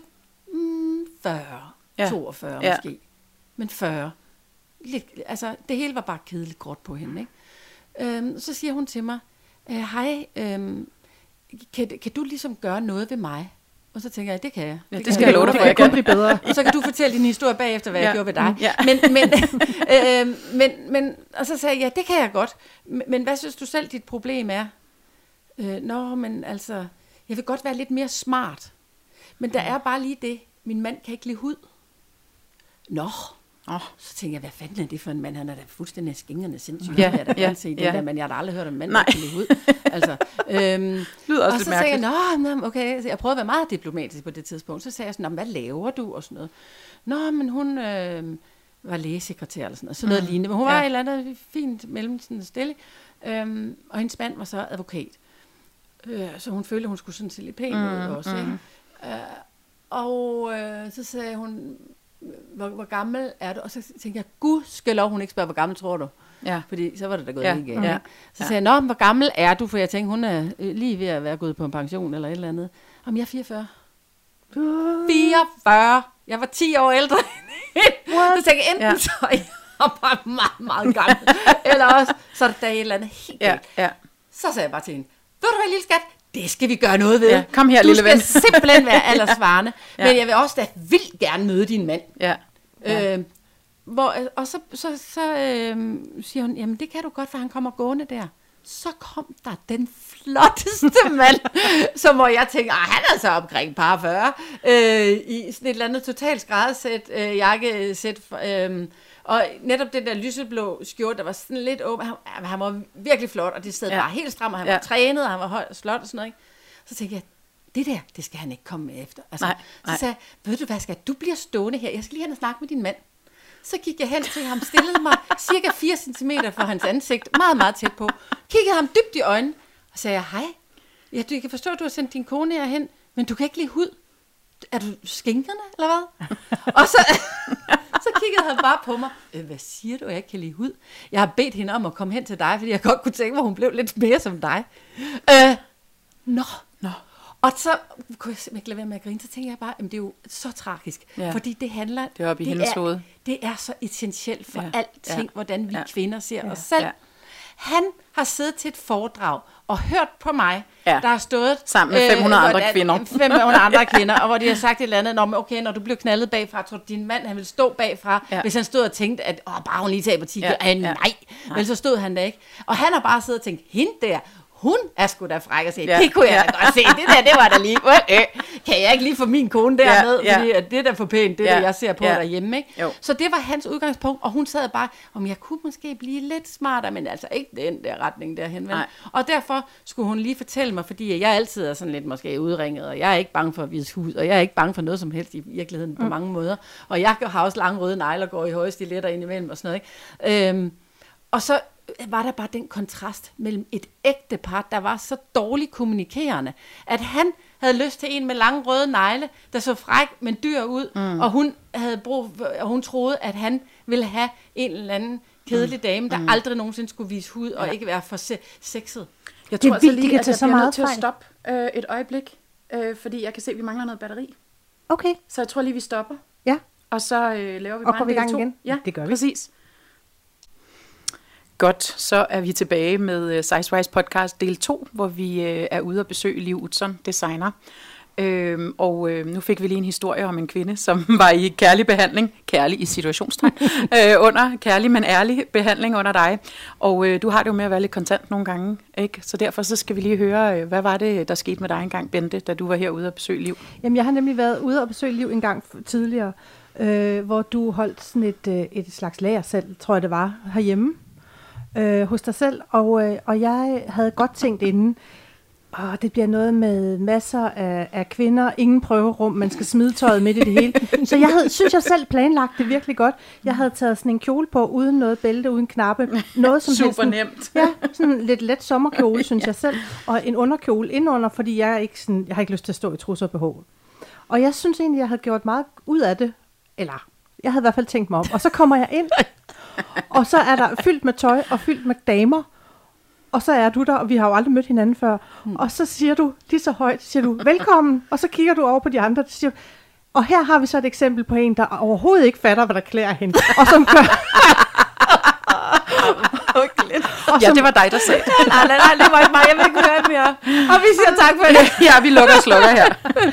mm, 40, Ja. ja. 42 Ja. ja. måske. Men 40. Lidt, altså, det hele var bare kedeligt gråt på hende. Ikke? Øhm, så siger hun til mig, øh, hej, øhm, kan, kan du ligesom gøre noget ved mig? Og så tænker jeg, det kan jeg. Ja, det skal jeg love dig det for, jeg kan. blive bedre. og så kan du fortælle din historie bagefter, hvad ja. Jeg gjorde ved dig. Mm, ja. Men, men, øh, men, men, og så sagde jeg, ja, det kan jeg godt. Men, men hvad synes du selv, dit problem er? Øh, nå, men altså, jeg vil godt være lidt mere smart. Men der er bare lige det, min mand kan ikke lide hud. Nå, Åh, så tænker jeg, hvad fanden er det for en mand? Han er da fuldstændig skingerne sindssyg. Ja, jeg da ja, se ja. der, men jeg har da aldrig hørt om mand, der kan lide hud. Altså, øhm, lyder også og så sagde jeg, nå, okay, så jeg prøvede at være meget diplomatisk på det tidspunkt. Så sagde jeg sådan, "Nå, men hvad laver du? Og sådan noget. Nå, men hun øh, var lægesekretær eller sådan noget, sådan noget mm. lignende. Men hun var Ja. ja. et eller andet fint mellem sådan stille. Øhm, og hendes mand var så advokat. Øh, så hun følte, hun skulle sådan se lidt pæn mm, ud også. Mm. Ikke? Øh, og øh, så sagde hun, hvor, hvor gammel er du? Og så tænkte jeg, gud skal lov, hun ikke spørger, hvor gammel tror du? Ja. Fordi så var det da gået Ja, galt. ja. Så sagde jeg, nå, hvor gammel er du? For jeg tænkte, hun er øh, lige ved at være gået på en pension eller et eller andet. Om jeg er 44. 44! Jeg var 10 år ældre. så tænkte jeg, enten Ja. så er jeg bare meget, meget gammel, eller også så er der et eller andet helt Ja, ja. Så sagde jeg bare til hende, ved du hvad, lille skat, det skal vi gøre noget ved. Ja, kom her, du lille skal ven." simpelthen være aldersvarende, Ja. men jeg vil også da vildt gerne møde din mand. ja. Ja. Øh, hvor, og så, så, så øh, siger hun, jamen det kan du godt, for han kommer gående der. Så kom der den flotteste mand, som hvor jeg tænker, ah, han er så omkring par 40, øh, i sådan et eller andet totalt skræddersæt, øh, jakkesæt, øh, og netop den der lyseblå skjorte, der var sådan lidt åben, han, han var virkelig flot, og det sad Ja. bare helt stram, og han Ja. var trænet, og han var høj og slot og sådan noget. Ikke? Så tænkte jeg, det der, det skal han ikke komme med efter. Altså, Nej, nej. Så sagde jeg, ved du hvad, skal du bliver stående her, jeg skal lige hen og snakke med din mand. Så gik jeg hen til ham, stillede mig cirka 4 cm fra hans ansigt, meget, meget tæt på. Kiggede ham dybt i øjnene, og sagde, hej, ja, du kan forstå, at du har sendt din kone herhen, men du kan ikke lide hud. Er du skinkerne, eller hvad? og så kiggede han bare på mig. Øh, hvad siger du, jeg ikke kan lide hud? Jeg har bedt hende om at komme hen til dig, fordi jeg godt kunne tænke mig, at hun blev lidt mere som dig. Øh, nå, Nå. og så kunne jeg simpelthen ikke lade være med at grine. Så tænkte jeg bare, at det er jo så tragisk. Ja. Fordi det handler... Det er oppe i hendes er, hoved. Det er så essentielt for Ja. alting, Ja. hvordan vi Ja. kvinder ser ja. os selv. Ja. Han har siddet til et foredrag og hørt på mig, Ja. der har stået... Sammen med 500 andre hvordan- kvinder. 500 andre kvinder, og hvor de har sagt et eller andet, men okay, når du bliver knaldet bagfra, tror du, din mand han vil stå bagfra, Ja. hvis han stod og tænkte, at åh, bare hun lige taber 10 Ja, ja. nej, vel så stod han der ikke. Og han har bare siddet og tænkt, hende der, hun er sgu da fræk at se. Ja, Ja. Det kunne jeg ja. ja. da godt se. Det der, det var da lige... Øh, øh. Kan jeg ikke lige få min kone Ja, derned? ja. Fordi at det er da for pænt, det Ja, der, jeg ser på ja. derhjemme. Ikke? Jo. Så det var hans udgangspunkt, og hun sad bare, om jeg kunne måske blive lidt smartere, men altså ikke den der retning derhen. Nej. Og derfor skulle hun lige fortælle mig, fordi jeg altid er sådan lidt måske udringet, og jeg er ikke bange for at vise hud, og jeg er ikke bange for noget som helst i virkeligheden mm. på mange måder. Og jeg har også lange røde negle og går i høje stiletter indimellem og sådan noget. Ikke? Øhm, og så var der bare den kontrast mellem et ægte par, der var så dårligt kommunikerende, at han havde lyst til en med lange røde negle, der så fræk, men dyr ud, mm. og hun havde brug og hun troede, at han ville have en eller anden kedelig dame, der mm. aldrig nogensinde skulle vise hud, og Ja. ikke være for se- sexet. Jeg Det er tror altså vildt, de lige, kan at tage jeg så bliver meget nødt til at stoppe øh, et øjeblik, øh, fordi jeg kan se, at vi mangler noget batteri. Okay, Så jeg tror lige, vi stopper, ja. og så øh, laver vi Og bare går en vi i gang to. igen? Ja, Det gør vi. præcis. Godt, så er vi tilbage med uh, Sizewise podcast del 2, hvor vi øh, er ude og besøge Liv Utzon, designer. Øhm, og øh, nu fik vi lige en historie om en kvinde, som var i kærlig behandling, kærlig i situationstegn, øh, under kærlig, men ærlig behandling under dig. Og øh, du har det jo med at være lidt kontant nogle gange, ikke? Så derfor så skal vi lige høre, øh, hvad var det, der skete med dig engang, Bente, da du var herude og besøge Liv? Jamen, jeg har nemlig været ude og besøge Liv en gang tidligere, øh, hvor du holdt sådan et, øh, et slags lagersal, tror jeg det var, herhjemme øh, hos dig selv. Og, øh, og jeg havde godt tænkt inden, åh, det bliver noget med masser af, af kvinder, ingen prøverum, man skal smide tøjet midt i det hele. Så jeg havde, synes jeg selv planlagt det virkelig godt. Jeg havde taget sådan en kjole på, uden noget bælte, uden knappe. Noget som Super helst sådan- nemt. Ja, sådan en lidt let sommerkjole, synes jeg selv. Og en underkjole indenunder, fordi jeg, er ikke sådan, jeg har ikke lyst til at stå i trusser og BH. Og jeg synes egentlig, jeg havde gjort meget ud af det. Eller, jeg havde i hvert fald tænkt mig om. Og så kommer jeg ind, og så er der fyldt med tøj og fyldt med damer. Og så er du der, og vi har jo aldrig mødt hinanden før. Og så siger du lige så højt, siger du, velkommen. Og så kigger du over på de andre, og siger, og her har vi så et eksempel på en, der overhovedet ikke fatter, hvad der klæder hende. Og som gør, og Ja, som, det var dig, der sagde det. nej, nej, nej, det var ikke mig. Jeg vil ikke høre mere. Og vi siger tak for det. Ja, vi lukker og slukker her.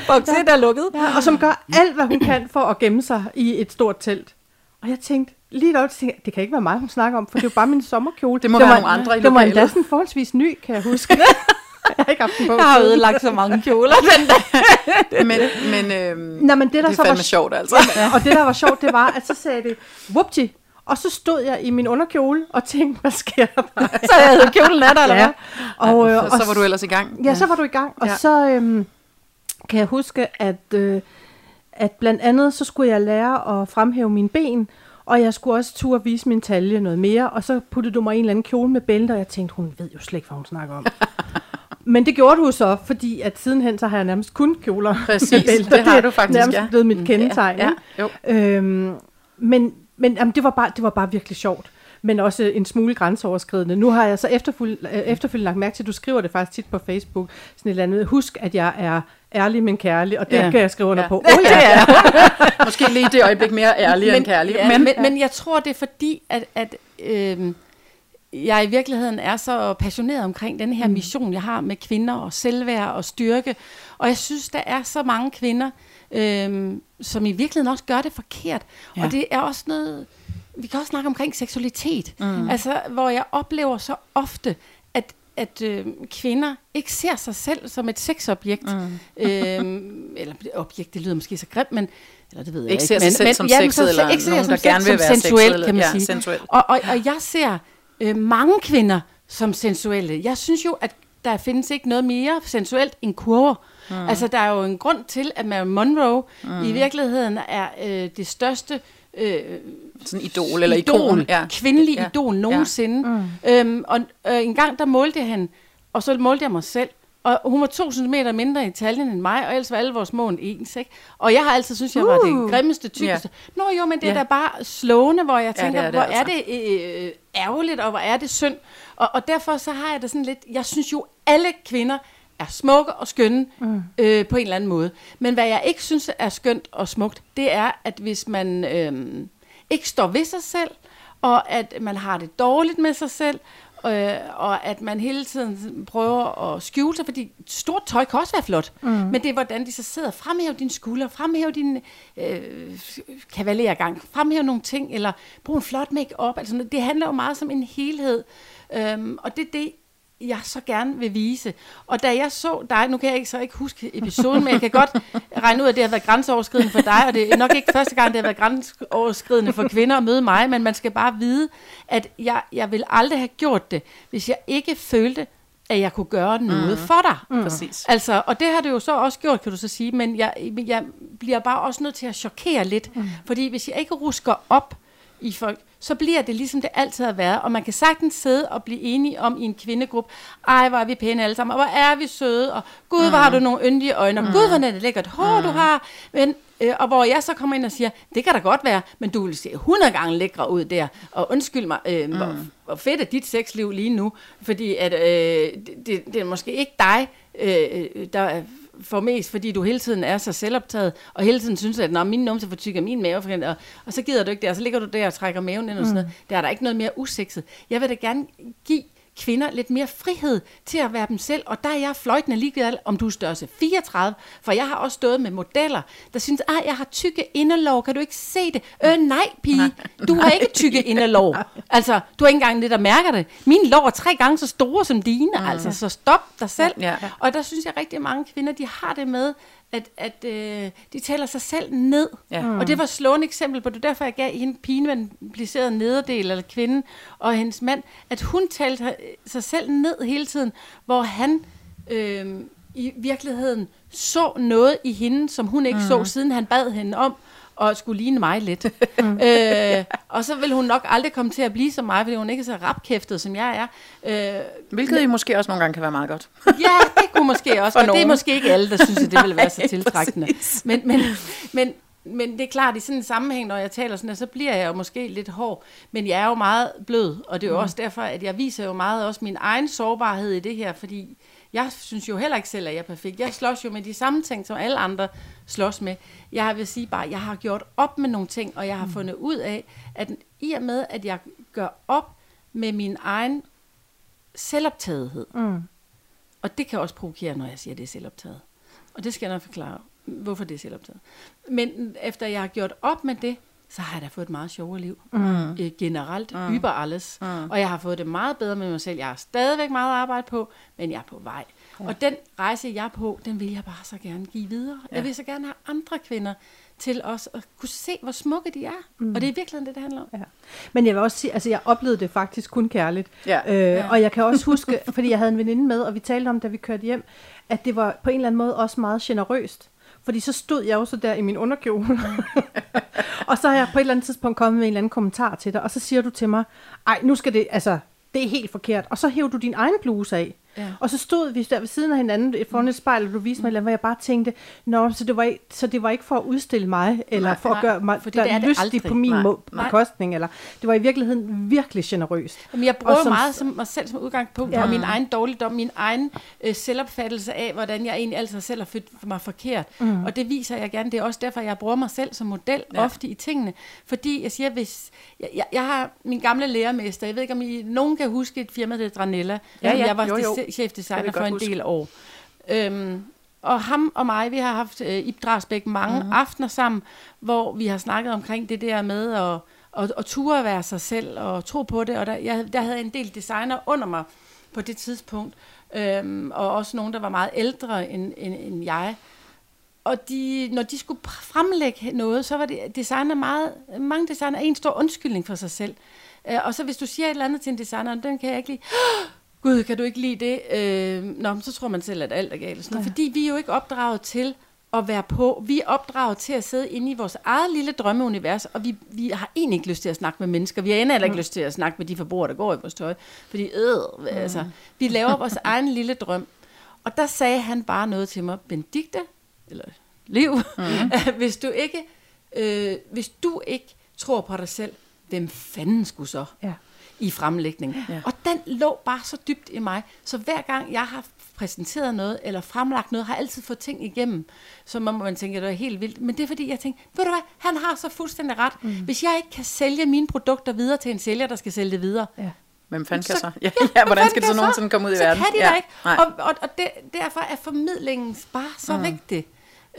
Bokset er lukket. Ja, og som gør alt, hvad hun kan for at gemme sig i et stort telt. Og jeg tænkte, lige da tænkte, det kan ikke være mig, hun snakker om, for det er jo bare min sommerkjole. Det må var, være nogle andre i Det var endda sådan forholdsvis ny, kan jeg huske. jeg har ikke haft den på. Jeg har ødelagt så mange kjoler den dag. Men, men øhm, Nå, men det, der det så var sjovt, altså. Og det, der var sjovt, det var, at så sagde det, whoopty. Og så stod jeg i min underkjole og tænkte, hvad sker der? Så jeg havde kjolen af dig, eller hvad? Og, øh, Og og så var du ellers i gang. Ja, så var du i gang. Og Ja. ja. så øhm, kan jeg huske, at, øh, at blandt andet, så skulle jeg lære at fremhæve mine ben, og jeg skulle også turde vise min talje noget mere, og så puttede du mig i en eller anden kjole med bælte, og jeg tænkte, hun ved jo slet ikke, hvad hun snakker om. Men det gjorde du så, fordi at sidenhen, så har jeg nærmest kun kjoler Præcis, med bælter. det har du faktisk, nærmest ja. blevet mit kendetegn. Ja, ikke? jo. Øhm, men men jamen, det, var bare, det var bare virkelig sjovt. Men også en smule grænseoverskridende. Nu har jeg så efterfølgende, efterfølgende lagt mærke til, at du skriver det faktisk tit på Facebook. Sådan et eller andet. Husk, at jeg er ærlig, men kærlig. Og det Ja. kan jeg skrive under Ja. på. Oh, ja. Det er Måske lige det øjeblik mere ærlig end kærlig. Ja, men, men, men jeg tror, det er fordi, at, at øhm, jeg i virkeligheden er så passioneret omkring den her mission, jeg har med kvinder og selvværd og styrke. Og jeg synes, der er så mange kvinder, øhm, som i virkeligheden også gør det forkert. Ja. Og det er også noget... Vi kan også snakke omkring seksualitet. Mm. Altså, hvor jeg oplever så ofte, at at øh, kvinder ikke ser sig selv som et sexobjekt. Mm. øhm, eller objekt, det lyder måske så grimt, men eller det ved jeg Ikke ikke. ser sig selv men, som ja, sexet, eller ikke ser nogen, som der gerne vil være sensuel, kan man ja, sige. sensuel. Og, og, og jeg ser øh, mange kvinder som sensuelle. Jeg synes jo, at der findes ikke noget mere sensuelt end kurver. Mm. Altså, der er jo en grund til, at Marilyn Monroe mm. i virkeligheden er øh, det største øh, Sådan idol eller ikon. ja. kvindelige Ja. ja. idol nogensinde. Ja. Mm. Øhm, og øh, en gang der målte jeg hende, og så målte jeg mig selv. Og hun var to centimeter mindre i taljen end mig, og ellers var alle vores mål ens, ikke? Og jeg har altid synes jeg var det Uh. grimmeste, tykkeste. Nå jo, men det er Ja. da bare slående, hvor jeg Ja, tænker, det er det hvor er altså. det øh, ærgerligt, og hvor er det synd. Og, og derfor så har jeg det sådan lidt, jeg synes jo, alle kvinder er smukke og skønne mm. øh, på en eller anden måde. Men hvad jeg ikke synes er skønt og smukt, det er, at hvis man øh, ikke står ved sig selv, og at man har det dårligt med sig selv, øh, og at man hele tiden prøver at skjule sig, fordi stort tøj kan også være flot, mm. men det er, hvordan de så sidder, fremhæv dine skuldre, fremhæv din øh, kavalergang, fremhæv nogle ting, eller brug en flot make-up, altså det handler jo meget som en helhed, øhm, og det er det, jeg så gerne vil vise. Og da jeg så dig, nu kan jeg ikke så ikke huske episoden, men jeg kan godt regne ud, at det har været grænseoverskridende for dig, og det er nok ikke første gang, det har været grænseoverskridende for kvinder at møde mig, men man skal bare vide, at jeg, jeg vil aldrig have gjort det, hvis jeg ikke følte, at jeg kunne gøre noget mm. for dig. Mm. Præcis. Altså, og det har det jo så også gjort, kan du så sige, men jeg, jeg bliver bare også nødt til at chokere lidt, mm. fordi hvis jeg ikke rusker op i folk, så bliver det ligesom det altid har været, og man kan sagtens sidde og blive enige om i en kvindegruppe, ej, hvor er vi pæne alle sammen, og hvor er vi søde, og gud, hvor har du nogle yndige øjne, og gud, hvor er det lækkert hår, du har, men, øh, og hvor jeg så kommer ind og siger, det kan da godt være, men du vil se 100 gange lækre ud der, og undskyld mig, øh, mm. hvor, hvor fedt er dit sexliv lige nu, fordi at, øh, det, det, er måske ikke dig, øh, der får mest, fordi du hele tiden er så selvoptaget, og hele tiden synes, at når min numse for tyk er min mave, for og, og så gider du ikke det, og så ligger du der og trækker maven ind og sådan noget. Der er der ikke noget mere usekset. Jeg vil da gerne give kvinder lidt mere frihed til at være dem selv, og der er jeg fløjtende ligeglad, om du er størrelse 34, for jeg har også stået med modeller, der synes, at jeg har tykke inderlov, kan du ikke se det? Øh, nej, pige, du har ikke tykke inderlov. Altså, du har ikke engang det, der mærker det. Mine lår er tre gange så store som dine, altså, så stop dig selv. Ja. Og der synes jeg rigtig mange kvinder, de har det med, at, at øh, de taler sig selv ned. Ja. Mm. Og det var et slående eksempel på det. Derfor jeg gav hende pigen med den implicerede nederdel, eller kvinden, og hendes mand, at hun talte sig selv ned hele tiden, hvor han øh, i virkeligheden så noget i hende, som hun ikke mm. så, siden han bad hende om og skulle ligne mig lidt. Mm. øh, og så vil hun nok aldrig komme til at blive som mig, fordi hun ikke er så rapkæftet, som jeg er. Øh, Hvilket i måske også nogle gange kan være meget godt. ja, det kunne måske også. og det er måske ikke alle, der synes, at det ville være så tiltrækkende. Men, men, men, men det er klart, i sådan en sammenhæng, når jeg taler sådan, så bliver jeg jo måske lidt hård. Men jeg er jo meget blød, og det er jo mm. også derfor, at jeg viser jo meget også min egen sårbarhed i det her, fordi jeg synes jo heller ikke selv, at jeg er perfekt. Jeg slås jo med de samme ting, som alle andre slås med. Jeg vil sige bare, at jeg har gjort op med nogle ting, og jeg har mm. fundet ud af, at i og med, at jeg gør op med min egen selvoptagethed, mm. og det kan også provokere, når jeg siger, at det er selvoptaget. Og det skal jeg nok forklare, hvorfor det er selvoptaget. Men efter jeg har gjort op med det, så har jeg da fået et meget sjovere liv. Mm. Øh, generelt, mm. über alles. Mm. Og jeg har fået det meget bedre med mig selv. Jeg har stadigvæk meget arbejde på, men jeg er på vej. Ja. Og den rejse, jeg er på, den vil jeg bare så gerne give videre. Ja. Jeg vil så gerne have andre kvinder til os at kunne se, hvor smukke de er. Mm. Og det er virkelig det, det handler om. Ja. Men jeg vil også sige, altså jeg oplevede det faktisk kun kærligt. Ja. Øh, ja. Og jeg kan også huske, fordi jeg havde en veninde med, og vi talte om, da vi kørte hjem, at det var på en eller anden måde også meget generøst. Fordi så stod jeg jo så der i min underkjole. og så har jeg på et eller andet tidspunkt kommet med en eller anden kommentar til dig, og så siger du til mig, ej, nu skal det, altså, det er helt forkert. Og så hæver du din egen bluse af. Ja. Og så stod vi der ved siden af hinanden foran et spejl, og du viste mig, mm. hvor jeg bare tænkte, Nå, så det, var ikke, så det var ikke for at udstille mig, eller nej, for nej, at gøre mig der det lystig på min nej, bekostning, eller det var i virkeligheden virkelig generøst. Jamen, jeg bruger som, meget som mig selv som udgangspunkt, ja. og min egen dårligdom, min egen øh, selvopfattelse af, hvordan jeg egentlig altid selv har følt mig forkert. Mm. Og det viser jeg gerne. Det er også derfor, jeg bruger mig selv som model ja. ofte i tingene. Fordi jeg siger, hvis jeg, jeg, jeg har min gamle lærermester, jeg ved ikke, om I, nogen kan huske et firma, der Dranella. Ja, ja, jeg var jo, jo chefdesigner for en huske. del år. Øhm, og ham og mig, vi har haft øh, Ib Drasbæk mange mm-hmm. aftener sammen, hvor vi har snakket omkring det der med at, at, at ture at være sig selv og tro på det. Og der, jeg, der havde en del designer under mig på det tidspunkt, øhm, og også nogen, der var meget ældre end, end, end jeg. Og de, når de skulle fremlægge noget, så var det designer meget, mange designer en stor undskyldning for sig selv. Øh, og så hvis du siger et eller andet til en designer, den kan jeg ikke lide, gud, kan du ikke lide det? Øh, nå, så tror man selv, at alt er galt. Sådan ja. Fordi vi er jo ikke opdraget til at være på. Vi er opdraget til at sidde inde i vores eget lille drømmeunivers, og vi, vi har egentlig ikke lyst til at snakke med mennesker. Vi har endnu ikke mm. lyst til at snakke med de forbrugere, der går i vores tøj. Fordi, øh, mm. altså, vi laver vores egen lille drøm. Og der sagde han bare noget til mig, Benedikte, eller Liv, mm. hvis du ikke øh, hvis du ikke tror på dig selv, hvem fanden skulle så? Ja i fremlægning. Ja. Og den lå bare så dybt i mig, så hver gang jeg har præsenteret noget, eller fremlagt noget, har altid fået ting igennem, så må man tænke, at det er helt vildt. Men det er fordi, jeg tænker, ved du hvad, han har så fuldstændig ret. Mm. Hvis jeg ikke kan sælge mine produkter videre til en sælger, der skal sælge det videre, ja. Hvem fanden kan så? Ja, ja, ja hvordan skal det så nogensinde komme ud i verden? Så kan de ja. ikke. Og, og, og det, derfor er formidlingen bare så mm. vigtig.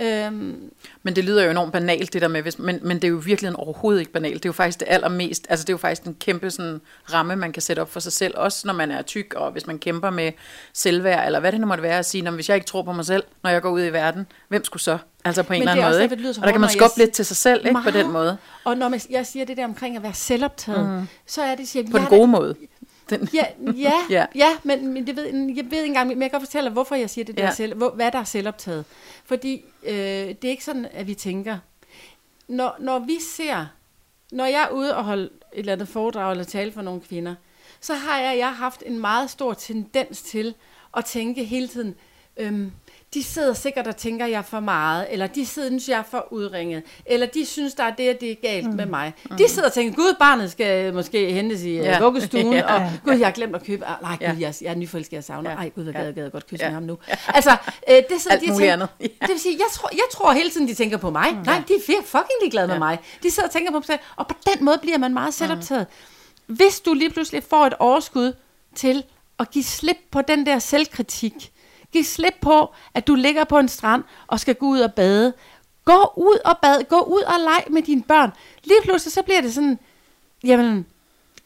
Øhm. Men det lyder jo enormt banalt, det der med, hvis, men, men det er jo virkelig overhovedet ikke banalt. Det er jo faktisk det allermest, altså det er jo faktisk en kæmpe sådan, ramme, man kan sætte op for sig selv, også når man er tyk, og hvis man kæmper med selvværd, eller hvad det nu måtte være at sige, når, hvis jeg ikke tror på mig selv, når jeg går ud i verden, hvem skulle så? Altså på en eller anden måde, ikke? Det og der kan man skubbe lidt til sig selv, ikke, på den måde. Og når man, jeg siger det der omkring at være selvoptaget, mm. så er det, siger, på den gode måde. Den. Ja, ja, ja. ja men, men det ved, jeg ved ikke engang, men jeg kan godt fortælle, hvorfor jeg siger det der ja. selv, hvor, hvad der er selvoptaget. Fordi øh, det er ikke sådan, at vi tænker. Når, når vi ser, når jeg er ude og holde et eller andet foredrag eller tale for nogle kvinder, så har jeg, jeg har haft en meget stor tendens til at tænke hele tiden, øhm, de sidder sikkert og tænker, at jeg er for meget, eller de synes, jeg er for udringet, eller de synes, der er det, og det er galt mm. med mig. Mm. De sidder og tænker, gud, barnet skal måske hentes i øh, ja. vuggestuen, ja. og gud, jeg har glemt at købe, ah, nej, gud, jeg, jeg er nyforelsket, jeg savner, ej, gud, jeg gad, jeg gad godt kysse ja. med ham nu. Altså, øh, det sidder de tænker, andet. Ja. det vil sige, jeg tror, jeg tror hele tiden, de tænker på mig. Mm. Nej, de er fucking ligeglade ja. med mig. De sidder og tænker på sig og på den måde bliver man meget selvoptaget. Mm. Hvis du lige pludselig får et overskud til at give slip på den der selvkritik, Giv slip på, at du ligger på en strand og skal gå ud og bade. Gå ud og bade. Gå ud og leg med dine børn. Lige pludselig så bliver det sådan, jamen,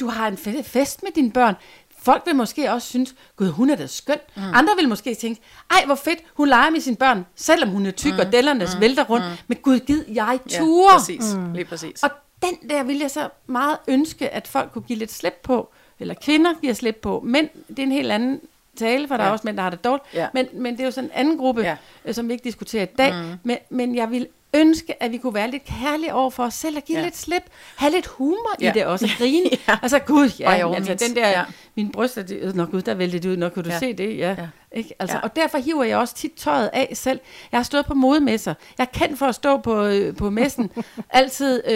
du har en fest med dine børn. Folk vil måske også synes, gud, hun er da skøn. Mm. Andre vil måske tænke, ej, hvor fedt, hun leger med sine børn, selvom hun er tyk, mm. og dellerne mm. vælter rundt. Mm. Men gud, gid, jeg ture. Ja, præcis. Mm. Lige præcis. Og den der vil jeg så meget ønske, at folk kunne give lidt slip på, eller kvinder giver slip på, men det er en helt anden tale, for der er Ja. også mænd, der har det dårligt. Ja. Men, men det er jo sådan en anden gruppe, Ja. ja. som vi ikke diskuterer i dag. Mm. Men, men jeg vil ønske, at vi kunne være lidt kærlige over for os selv og give Ja. lidt slip. Have lidt humor Ja. i det også. Og grine. Ja. Altså gud, ja, oveni. altså, den der, Ja. mine bryster, det, nå gud, der væltede det ud. Nå, kan du Ja. se det? Ja. Ja. Ikke? Altså, Ja. Og derfor hiver jeg også tit tøjet af selv. Jeg har stået på modemesser. Jeg er kendt for at stå på, øh, på messen. Altid. Øh,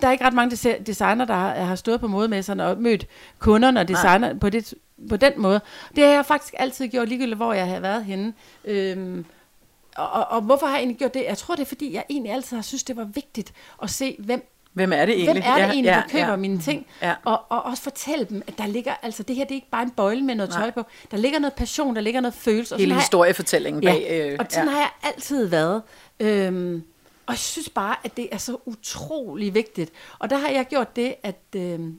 der er ikke ret mange desi- designer, der har, har stået på modemesserne og mødt kunderne og designer på, det, på den måde. Det har jeg faktisk altid gjort, ligegyldigt hvor jeg har været henne. Øhm, og, og, og hvorfor har jeg egentlig gjort det? Jeg tror, det er, fordi jeg egentlig altid har synes, det var vigtigt at se, hvem, Hvem er det egentlig? hvem er det Ja, egentlig, ja, der køber ja. mine ting? Ja. Og, og også fortælle dem, at der ligger, altså det her, det er ikke bare en bøjle med noget Nej. tøj på. Der ligger noget passion, der ligger noget følelse. Og Hele har jeg- historiefortællingen Ja, bag. Øh, og sådan har jeg altid været. Øhm, og jeg synes bare, at det er så utrolig vigtigt. Og der har jeg gjort det, at, øhm,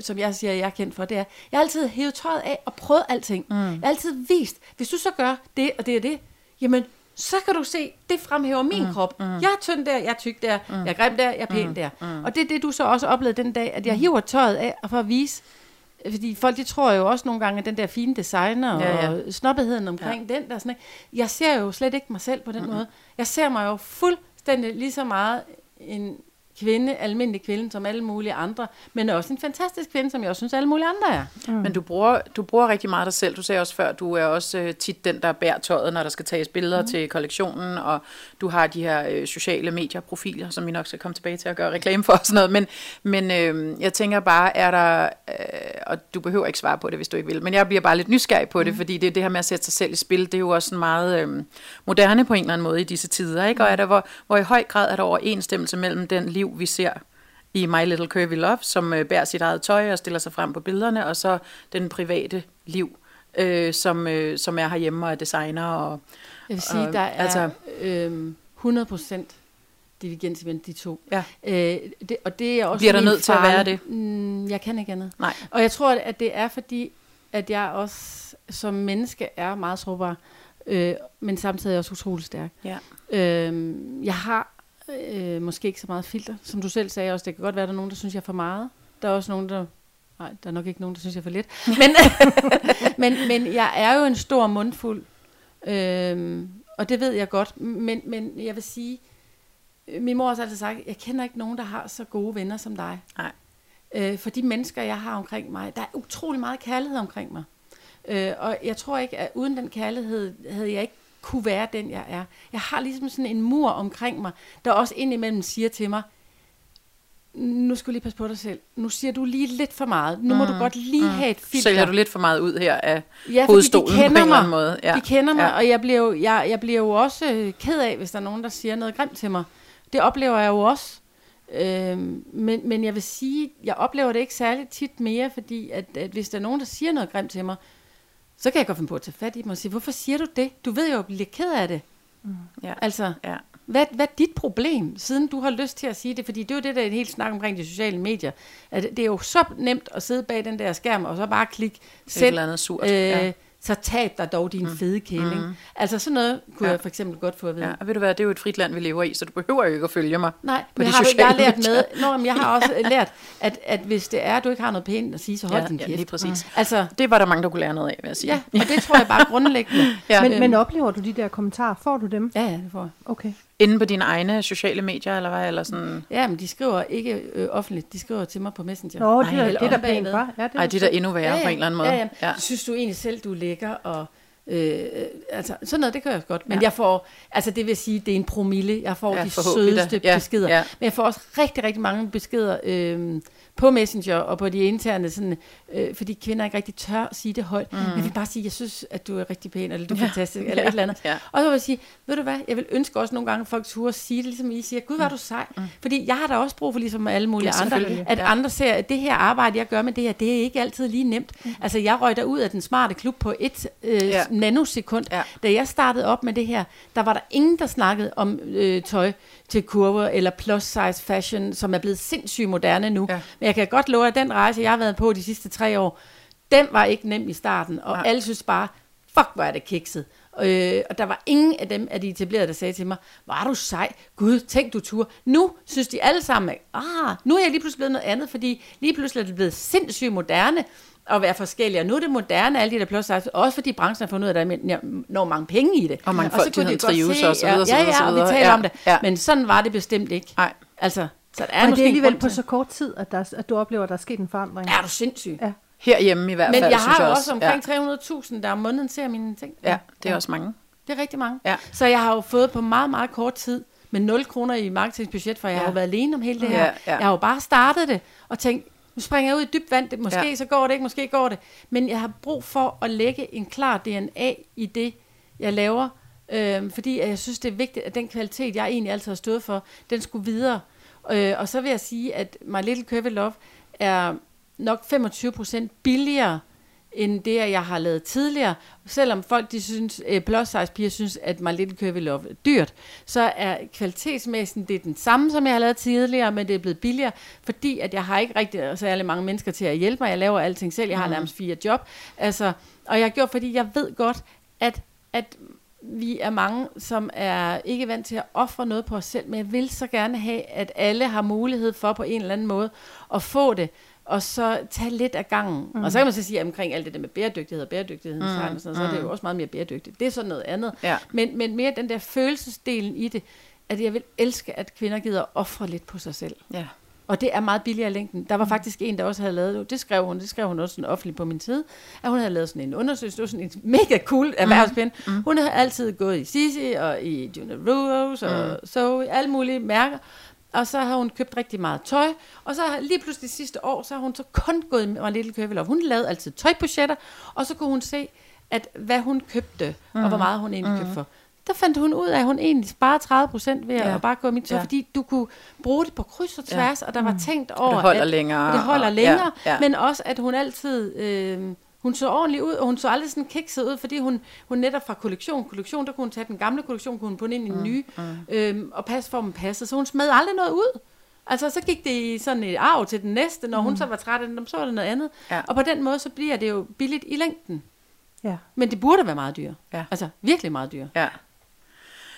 som jeg siger, jeg er kendt for, det er, jeg har altid hævet tøjet af og prøvet alting. Mm. Jeg har altid vist, hvis du så gør det og det og det, jamen, så kan du se, det fremhæver min mm. krop. Mm. Jeg er tynd der, jeg er tyk der, mm. jeg er grim der, jeg er pæn mm. der. Mm. Og det er det, du så også oplevede den dag, at jeg hiver tøjet af og for at vise, fordi folk de tror jo også nogle gange, at den der fine designer Ja, ja, og snobbetheden omkring ja. den der sådan noget. Jeg ser jo slet ikke mig selv på den mm-hmm. måde. Jeg ser mig jo fuldstændig lige så meget en kvinde, almindelig kvinde, som alle mulige andre, men også en fantastisk kvinde, som jeg også synes, alle mulige andre er. Mm. Men du bruger, du bruger rigtig meget dig selv. Du sagde også før, du er også øh, tit den, der bærer tøjet, når der skal tages billeder mm. til kollektionen, og du har de her øh, sociale medieprofiler, som vi nok skal komme tilbage til at gøre reklame for og sådan noget. Men, men øh, jeg tænker bare, er der, øh, og du behøver ikke svare på det, hvis du ikke vil, men jeg bliver bare lidt nysgerrig på det, Mm. fordi det det her med at sætte sig selv i spil, det er jo også sådan meget øh, moderne på en eller anden måde i disse tider, ikke? Og er der, hvor, hvor i høj grad er der overensstemmelse mellem den liv, vi ser i My Little Curvy Love, som øh, bærer sit eget tøj og stiller sig frem på billederne, og så den private liv, øh, som, øh, som er herhjemme og er designer. Og, Jeg vil sige, Og, der er altså- øhm, 100 procent divigens mellem de to. Ja. Øh, det, og det er også Bliver der nødt til at være det? Mm, jeg kan ikke andet. nej, Og jeg tror, at det er fordi, at jeg også som menneske er meget sårbar, øh, men samtidig også utrolig stærk. ja. Øh, jeg har øh, måske ikke så meget filter, som du selv sagde også. Det kan godt være, at der er nogen, der synes, jeg er for meget. Der er også nogen, der... Nej, der er nok ikke nogen, der synes, jeg er for lidt. Men, men, men jeg er jo en stor mundfuld, øh, og det ved jeg godt. Men, men jeg vil sige, øh, min mor har også altid sagt, jeg kender ikke nogen, der har så gode venner som dig. Nej. Øh, for de mennesker, jeg har omkring mig, der er utrolig meget kærlighed omkring mig. Øh, og jeg tror ikke, at uden den kærlighed, havde jeg ikke kunne være den, jeg er. Jeg har ligesom sådan en mur omkring mig, der også indimellem siger til mig, nu skal du lige passe på dig selv. Nu siger du lige lidt for meget. Nu må du godt lige mm. have et filter. Sælger du lidt for meget ud her af Ja, hovedstolen de på en mig. anden måde. Ja. De kender mig, Ja. og jeg bliver, jo, jeg, jeg bliver jo også øh, ked af, hvis der er nogen, der siger noget grimt til mig. Det oplever jeg jo også. Øhm, men, men jeg vil sige, jeg oplever det ikke særlig tit mere, fordi at, at hvis der er nogen, der siger noget grimt til mig, så kan jeg godt finde på at tage fat i dem og sige, hvorfor siger du det? Du ved jo, at jeg bliver ked af det. Ja. Altså, Ja. Hvad, hvad er dit problem, siden du har lyst til at sige det? Fordi det er jo det, der er en helt snak omkring de sociale medier. At det er jo så nemt at sidde bag den der skærm, og så bare klikke Et selv. eller andet surt. Øh, ja. Så tab dig dog din mm. fede kæling. Mm. Altså sådan noget kunne Ja. ja. jeg for eksempel godt få at vide. ja. Og ved du hvad, det er jo et frit land, vi lever i, så du behøver jo ikke at følge mig. Nej, på men de har du, jeg har sociale lært med, Nå, men jeg har også lært, at, at hvis det er, at du ikke har noget pænt at sige, så hold Ja, din ja, kæft. lige præcis. Mm. Altså, Det var der mange, der kunne lære noget af, vil jeg sige. ja, og det tror jeg bare grundlæggende. Ja. Men, Øhm. men oplever du de der kommentarer? Får du dem? Ja, ja, det får jeg. Okay. Inde på dine egne sociale medier, eller hvad? Eller sådan... Ja, men de skriver ikke øh, offentligt, de skriver til mig på Messenger. Nå, det, Ej, er, eller det er da pænt, hva'? Ja, det er Ej, det er da endnu værre på en eller anden måde. Ja, ja. Ja. Synes du egentlig selv, du er lækker, og øh, altså, sådan noget, det gør jeg godt. Men Ja. ja. jeg får, altså det vil sige, det er en promille. Jeg får Ja, ja, de sødeste Ja, beskeder. ja. Men jeg får også rigtig, rigtig mange beskeder øh, på Messenger og på de interne, sådan, øh, fordi kvinder ikke rigtig tør at sige det højt. Mm. Jeg vil bare sige, jeg synes, at du er rigtig pæn, eller du er Ja. fantastisk, eller Ja. et eller andet. Ja. Og så vil jeg sige, ved du hvad, jeg vil ønske også nogle gange, at folk turde sige det, ligesom I siger, gud, hvor er du sej. Mm. Fordi jeg har da også brug for, ligesom alle mulige Ja, andre, at Ja. andre ser, at det her arbejde, jeg gør med det her, det er ikke altid lige nemt. Mm. Altså, jeg røg ud af den smarte klub på et øh, ja. nanosekund. Ja. Da jeg startede op med det her, der var der ingen, der snakkede om øh, tøj til kurver eller plus size fashion, som er blevet sindssygt moderne nu. Ja. Men jeg kan godt love, at den rejse, jeg har været på de sidste tre år, den var ikke nem i starten, og Nej. alle synes bare, fuck, hvor er det kikset. Øh, og der var ingen af dem af de etablerede, der sagde til mig, var du sej, gud, tænk du tur. Nu synes de alle sammen, ah, nu er jeg lige pludselig blevet noget andet, fordi lige pludselig er det blevet sindssygt moderne at være forskellige. Og nu er det moderne, alle de der plus også fordi branchen har fundet ud af, at der når mange penge i det. Og mange folk, så kunne de de godt trives se- og så videre, ja, så videre, ja, ja, og vi taler Ja, om det. ja. Men sådan var det bestemt ikke. Nej. Altså, så der er Men måske det er alligevel på så kort tid, at, der, at du oplever, at der er sket en forandring. Er du sindssyg? Ja. Herhjemme i hvert Men fald, jeg synes har jeg jo også omkring Ja, 300.000, der om måneden ser mine ting. ja det er også mange. Det er rigtig mange. Ja. Så jeg har jo fået på meget, meget kort tid med 0 kroner i marketingsbudget, for jeg Ja. har jo været alene om hele det Ja, her. ja. Jeg har jo bare startet det og tænkt, nu springer jeg ud i dybt vand, det, måske Ja. så går det ikke, måske går det. Men jeg har brug for at lægge en klar DNA i det, jeg laver, øhm, fordi jeg synes, det er vigtigt, at den kvalitet, jeg egentlig altid har stået for, den skulle videre. Øh, og så vil jeg sige, at My Little Curvy Love er nok 25% billigere end det, jeg har lavet tidligere. Selvom folk, de synes, eh, plus size piger synes, at My Little Curvy Love er dyrt, så er kvalitetsmæssigt det er den samme, som jeg har lavet tidligere, men det er blevet billigere, fordi at jeg har ikke rigtig særlig mange mennesker til at hjælpe mig. Jeg laver alting selv. Jeg har nærmest fire job. Altså, og jeg har gjort, fordi jeg ved godt, at, at vi er mange, som er ikke vant til at ofre noget på os selv, men jeg vil så gerne have, at alle har mulighed for på en eller anden måde at få det, og så tage lidt af gangen. Mm. Og så kan man så sige, at omkring alt det der med bæredygtighed og bæredygtighed, mm. og sådan, så er det jo også meget mere bæredygtigt. Det er sådan noget andet. Ja. Men, men mere den der følelsesdelen i det, at jeg vil elske, at kvinder gider ofre lidt på sig selv. Ja. Og det er meget billigere i længden. Der var faktisk en, der også havde lavet, det skrev hun, det skrev hun også sådan offentligt på min side, at hun havde lavet sådan en undersøgelse, det var sådan en mega cool erhvervspind. Mm. Mm. Hun havde altid gået i Sisi og i Junior Rose og mm. Zoe, alle mulige mærker. Og så har hun købt rigtig meget tøj. Og så har lige pludselig sidste år, så har hun så kun gået i My Little Curvy Love. Hun lavede altid tøjbudgetter, og så kunne hun se, at hvad hun købte, mm. og hvor meget hun egentlig købte for. Der fandt hun ud af, at hun egentlig sparede 30 procent ved Ja. at bare gå mit tøj, Ja. fordi du kunne bruge det på kryds og tværs, og der var tænkt over, det holder at, længere, og det holder og- længere, ja, ja. men også, at hun altid... Øh, hun så ordentligt ud, og hun så aldrig sådan kikset ud, fordi hun, hun netop fra kollektion, kollektion, der kunne hun tage den gamle kollektion, kunne hun putte ind i den nye, mm. øhm, og passe for, at den passede. Så hun smed aldrig noget ud. Altså, så gik det i sådan et arv til den næste. Når mm. hun så var træt af den, så var det noget andet. Ja. Og på den måde, så bliver det jo billigt i længden. Ja. Men det burde være meget dyrt. Ja. Altså, virkelig meget dyrt. Ja.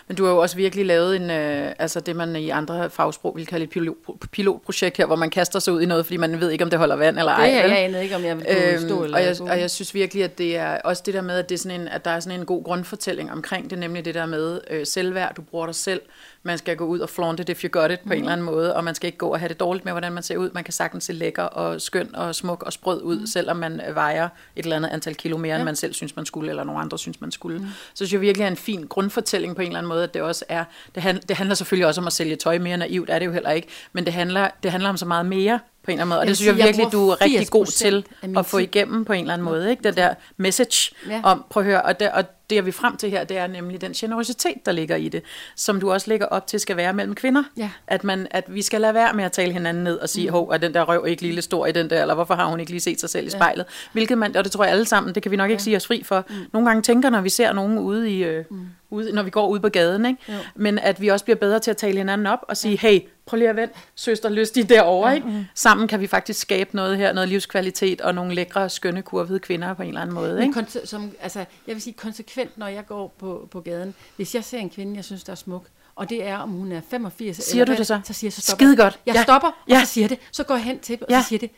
Men du har jo også virkelig lavet en, øh, altså det man i andre fagsprog vil kalde et pilot, pilotprojekt her, hvor man kaster sig ud i noget, fordi man ved ikke, om det holder vand eller Det ej. er vel? jeg anede ikke, om jeg ville Øhm, stå eller og, jeg, og jeg synes virkelig, at det er også det der med, at, det er sådan en, at der er sådan en god grundfortælling omkring det, nemlig det der med øh, selvværd, du bruger dig selv, man skal gå ud og flaunt it if you got it på Mhm. en eller anden måde, og man skal ikke gå og have det dårligt med, hvordan man ser ud. Man kan sagtens se lækker og skøn og smuk og sprød ud, Mhm. selvom man øh, vejer et eller andet antal kilo mere, ja. end man selv synes, man skulle, eller nogle andre synes, man skulle. Mhm. Mm. Så synes jeg virkelig er en fin grundfortælling på en eller anden måde, at det også er, det, hand, det handler selvfølgelig også om at sælge tøj mere naivt, er det jo heller ikke, men det handler, det handler om så meget mere på en eller anden måde, og det synes jeg virkelig, du er rigtig god 80% til at få igennem på en eller anden måde, ikke? Den der message Ja. om, prøv at høre, og, der, og det er vi frem til her, det er nemlig den generositet, der ligger i det, som du også lægger op til skal være mellem kvinder. Ja. At, man, at vi skal lade være med at tale hinanden ned og sige, mm. hov, er den der røv ikke lille stor i den der, eller hvorfor har hun ikke lige set sig selv i spejlet? Hvilket man, og det tror jeg alle sammen, det kan vi nok ikke sige os fri for. Mm. Nogle gange tænker, når vi ser nogen ude i, øh, mm. ude, når vi går ud på gaden, ikke? Jo. men at vi også bliver bedre til at tale hinanden op og sige, hey, prøv lige at vente, søster lystig derovre. Ikke? Sammen kan vi faktisk skabe noget her, noget livskvalitet og nogle lækre, skønne, kurvede kvinder på en eller anden måde. Men Ikke? konse- som, altså, jeg vil sige konsekvent, når jeg går på, på gaden, hvis jeg ser en kvinde, jeg synes, der er smuk, og det er, om hun er 85 Siger eller du hvad, det så? Så siger jeg, så stopper Skide godt. Jeg Ja. stopper, og Ja. så siger det. Så går jeg hen til dem, og Ja. så siger det.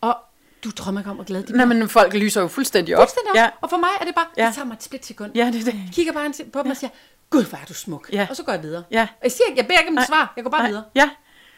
Og du drømmer ikke om at glæde de Nej, men folk lyser jo fuldstændig op. Fuldstændig Ja, op. Og for mig er det bare, Ja. det tager mig et splitsekund. ja det er det. Kigger bare på dem og siger, gud, hvor er du smuk. Ja. Og så går jeg videre. Ja. Jeg siger ikke, jeg beder ikke om et svar, jeg går bare Nej, videre. Ja.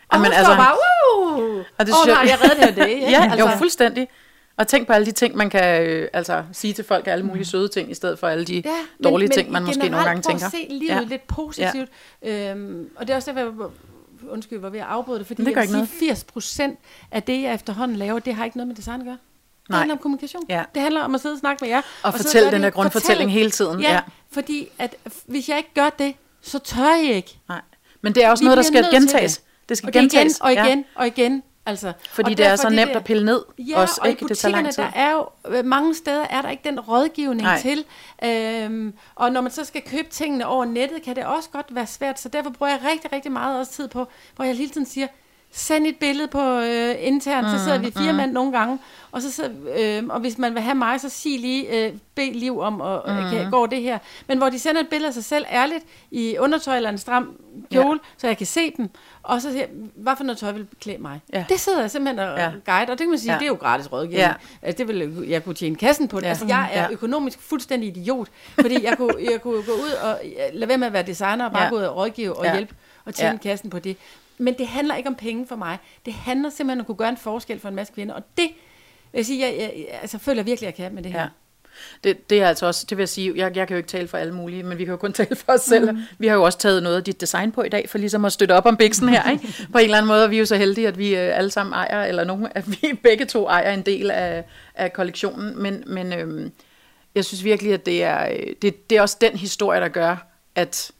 Og hun Jamen, står bare, uh! og Og det det jeg- nej, jeg redder her det. ikke? Ja, altså, jo, fuldstændig. Og tænk på alle de ting, man kan øh, altså, sige til folk, alle mulige søde ting, i stedet for alle de Ja, dårlige men, ting, man men måske nogle gange tænker. at se livet Ja. ja. lidt positivt. Ja. Øhm, og det er også derfor, jeg undskyld, var ved at afbryde det, fordi Men det jeg vil sige, 80 procent af det, jeg efterhånden laver, det har ikke noget med design at gøre. Det Nej. handler om kommunikation. Ja. Det handler om at sidde og snakke med jer. Og sidde fortælle den det. der grundfortælling hele tiden. Ja, Ja. fordi at, hvis jeg ikke gør det, så tør jeg ikke. Nej. Men det er også Vi noget, der skal gentages. det. Det skal Og det er igen gentages. og Ja. igen og igen. Altså, Fordi og det er så nemt der- at pille ned. Ja, også, og ikke? i Det tager butikkerne, tid. der er jo øh, mange steder, er der ikke den rådgivning Nej. til. Øhm, og når man så skal købe tingene over nettet, kan det også godt være svært. Så derfor bruger jeg rigtig, rigtig meget også tid på, hvor jeg hele tiden siger, send et billede på øh, internt, så sidder vi Mm, fire mand nogle gange, og så sidder, øh, og hvis man vil have mig, så sig lige, øh, bed Liv om, og Mm. øh, kan, går det her. Men hvor de sender et billede af sig selv ærligt, i undertøj eller en stram kjole, ja. så jeg kan se dem, og så siger hvad for noget tøj vil klæde mig? Ja. Det sidder jeg simpelthen og Ja. guide, og det kan man sige, Ja. det er jo gratis rådgivning. Ja. Altså, det vil jeg kunne tjene kassen på det. Ja. Altså, jeg er Ja. økonomisk fuldstændig idiot, fordi jeg kunne, jeg kunne gå ud og lade være med at være designer, og bare Ja. gå ud og rådgive og Ja. hjælpe og tjene ja. kassen på det. Men det handler ikke om penge for mig. Det handler simpelthen om at kunne gøre en forskel for en masse kvinder, og det vil jeg sige, jeg, jeg, jeg altså, føler virkelig, jeg kan med det her. Ja. Det, det er altså også, det vil jeg sige, jeg, jeg kan jo ikke tale for alle mulige, men vi kan jo kun tale for os selv. Mm. Vi har jo også taget noget af dit design på i dag, for ligesom at støtte op om biksen her, ikke? På en eller anden måde, og vi er jo så heldige, at vi øh, alle sammen ejer, eller nogen, at vi begge to ejer en del af, af kollektionen, men, men øhm, jeg synes virkelig, at det er, øh, det, det er også den historie, der gør, at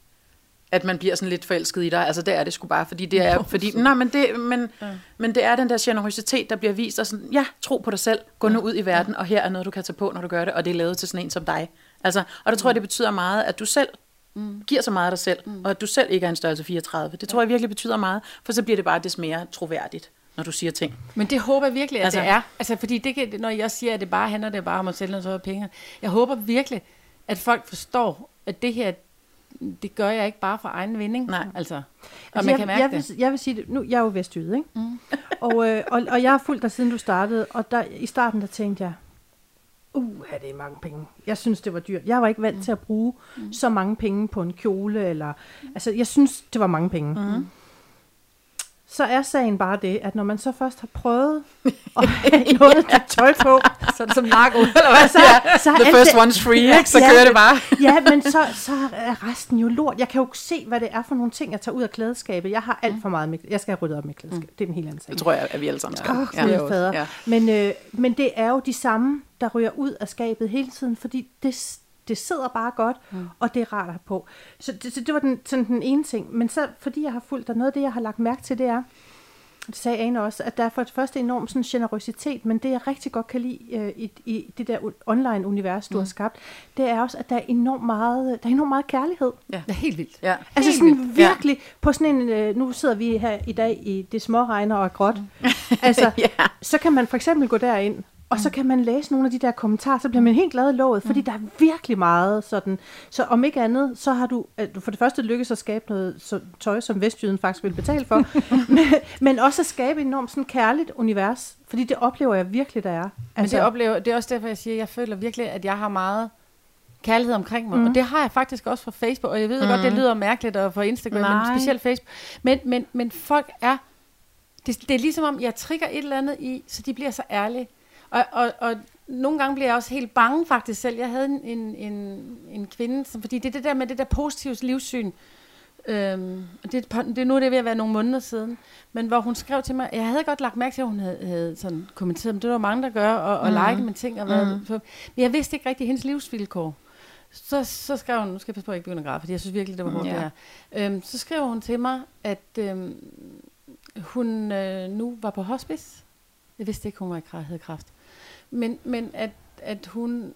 at man bliver sådan lidt forelsket i dig. Altså det er det sgu bare, fordi det er, fordi, nej, men det, men, ja. men det er den der generøsitet, der bliver vist, og sådan, ja, tro på dig selv, gå nu ud i verden, og her er noget, du kan tage på, når du gør det, og det er lavet til sådan en som dig. Altså, og der tror jeg, det betyder meget, at du selv mm. giver så meget af dig selv, mm. og at du selv ikke er en størrelse 34. Det tror jeg virkelig betyder meget, for så bliver det bare des mere troværdigt, når du siger ting. Men det håber jeg virkelig, at altså, det er. Altså, fordi det kan, når jeg siger, at det bare handler det bare om at sælge noget penge. Jeg håber virkelig, at folk forstår, at det her, det gør jeg ikke bare for egen vinding. Nej. Altså, og Altså, man jeg, kan mærke jeg, det. Vil, jeg vil sige det, nu, jeg er jo vestjyde, ikke? Mm. og, øh, og, og jeg har fulgt dig siden du startede, og der, i starten der tænkte jeg, uh, det er mange penge. Jeg synes, det var dyrt. Jeg var ikke vant mm. til at bruge mm. så mange penge på en kjole, eller, altså jeg synes, det var mange penge. Mm. Så er sagen bare det, at når man så først har prøvet at have noget ja. tøj på, Så er det som narko, eller hvad? så, så er The first det- one's free, ikke? Så Ja. kører det bare. ja, men så, så er resten jo lort. Jeg kan jo se, hvad det er for nogle ting, jeg tager ud af klædeskabet. Jeg har alt for meget med, Jeg skal have ryddet op med klædeskabet. Det er en helt anden sag. Det tror jeg, at vi alle sammen skal. Ja. ja. Ja. Men, øh, men det er jo de samme, der ryger ud af skabet hele tiden, fordi det, det sidder bare godt, mm. og det er rart at have på. Så det, så det var den, sådan den ene ting. Men så, fordi jeg har fulgt dig, noget af det, jeg har lagt mærke til, det er, det sagde Ane også, at der er for det første enorm sådan generøsitet, men det jeg rigtig godt kan lide øh, i, i det der online-univers, du mm. har skabt, det er også, at der er enormt meget, der er enormt meget kærlighed. Det er helt vildt. Ja. Altså Helt sådan vildt. virkelig, på sådan en, øh, nu sidder vi her i dag i det små regner og gråt. Altså, Ja. så kan man for eksempel gå derind, og så kan man læse nogle af de der kommentarer, så bliver man helt glad i låget, fordi der er virkelig meget sådan. Så om ikke andet, så har du at du for det første lykkes at skabe noget så, tøj, som Vestjyden faktisk vil betale for, men, men også at skabe et enormt sådan kærligt univers, fordi det oplever jeg virkelig, der er. Men det, oplever, det er også derfor, jeg siger, at jeg føler virkelig, at jeg har meget kærlighed omkring mig. Mm. Og det har jeg faktisk også fra Facebook. Og jeg ved mm. godt, det lyder mærkeligt og fra Instagram, Nej. men specielt Facebook. Men, men, men folk er... Det, det er ligesom om, jeg trigger et eller andet i, så de bliver så ærlige. Og, og, og nogle gange bliver jeg også helt bange faktisk selv. Jeg havde en, en, en, en kvinde, som, fordi det er det der med det der positive livssyn. Øhm, det, er det er nu det er ved at være nogle måneder siden, men hvor hun skrev til mig, jeg havde godt lagt mærke til, at hun havde, havde sådan kommenteret, men det var mange, der gør, og, og Mhm. like med ting, og hvad, så, men jeg vidste ikke rigtig hendes livsvilkår. Så, så skrev hun, nu skal jeg passe på, at jeg ikke begynder at græde, fordi jeg synes virkelig, det var hårdt Ja. det her. Øhm, så skrev hun til mig, at øhm, hun øh, nu var på hospice. Jeg vidste ikke, hun var i havde kræft. Men, men at, at hun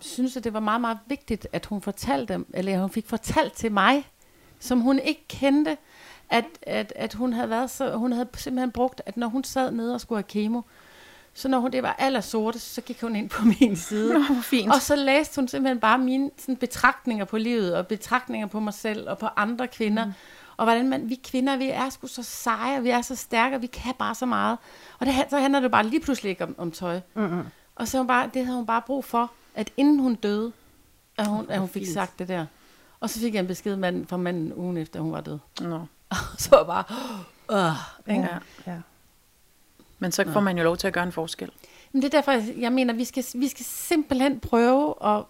synes, at det var meget, meget vigtigt, at hun fortalte, eller hun fik fortalt til mig, som hun ikke kendte, at, at, at hun havde været så, hun havde simpelthen brugt, at når hun sad nede og skulle have kemo, så når hun det var aller sorte, så gik hun ind på min side. Nå, hvor fint. Og så læste hun simpelthen bare mine sådan, betragtninger på livet, og betragtninger på mig selv, og på andre kvinder. Mm. Og hvordan man, vi kvinder, vi er sgu så seje, og vi er så stærke, og vi kan bare så meget. Og det, så handler det bare lige pludselig ikke om, om tøj. Mm-hmm. Og så hun bare, det havde hun bare brug for, at inden hun døde, at hun, at hun fik sagt det der. Og så fik jeg en besked mand, fra manden ugen efter, hun var død. Nå. Og så var bare, øh, Ja. ja. Men så får man jo lov til at gøre en forskel. Men det er derfor, jeg- jeg mener, vi skal, vi skal simpelthen prøve at,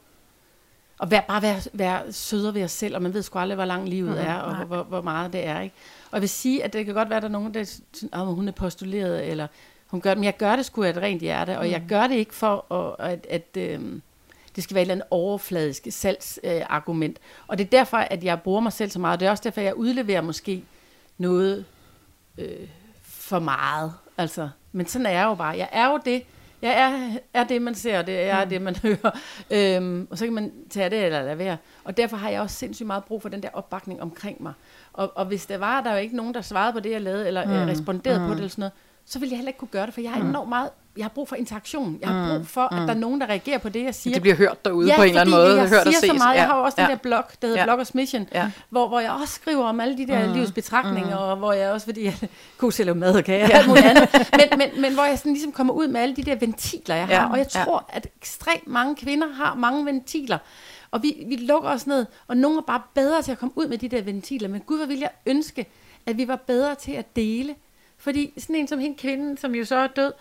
at være, bare være, være sødere ved os selv, og man ved sgu aldrig, hvor lang livet er, og hvor, hvor, hvor meget det er. Ikke? Og jeg vil sige, at det kan godt være, at der er nogen, der synes, at hun er postuleret, eller hun gør det, men jeg gør det sgu af et rent hjerte, og jeg gør det ikke for, at, at, at øhm, det skal være et eller andet overfladisk salgsargument. Øh, og det er derfor, at jeg bruger mig selv så meget. Det er også derfor, at jeg udleverer måske noget øh, for meget. Altså, men sådan er jeg jo bare. Jeg er jo det, jeg er, er det, man ser, det er mm. det, man hører. Øhm, og så kan man tage det eller lade være. Og derfor har jeg også sindssygt meget brug for den der opbakning omkring mig. Og, og hvis der var der jo ikke nogen, der svarede på det, jeg lavede, eller mm. responderede mm. på det, eller sådan noget, så ville jeg heller ikke kunne gøre det, for jeg har mm. enormt meget jeg har brug for interaktion. Jeg har brug for, at mm. der er nogen, der reagerer på det, jeg siger. Det bliver hørt derude ja, på en eller anden måde. jeg hørt siger og ses. så meget. Ja. Jeg har også den ja. der blog, der hedder ja. Bloggers Mission, ja. hvor, hvor jeg også skriver om alle de der mm. livsbetragtninger, mm. og hvor jeg også, fordi jeg at lave mad og kage og alt muligt andet, men, men, men hvor jeg sådan ligesom kommer ud med alle de der ventiler, jeg har. Ja. Og jeg tror, ja. at ekstremt mange kvinder har mange ventiler. Og vi, vi lukker os ned, og nogen er bare bedre til at komme ud med de der ventiler. Men gud, hvor vil jeg ønske, at vi var bedre til at dele. Fordi sådan en som hende kvinde, som jo så er død,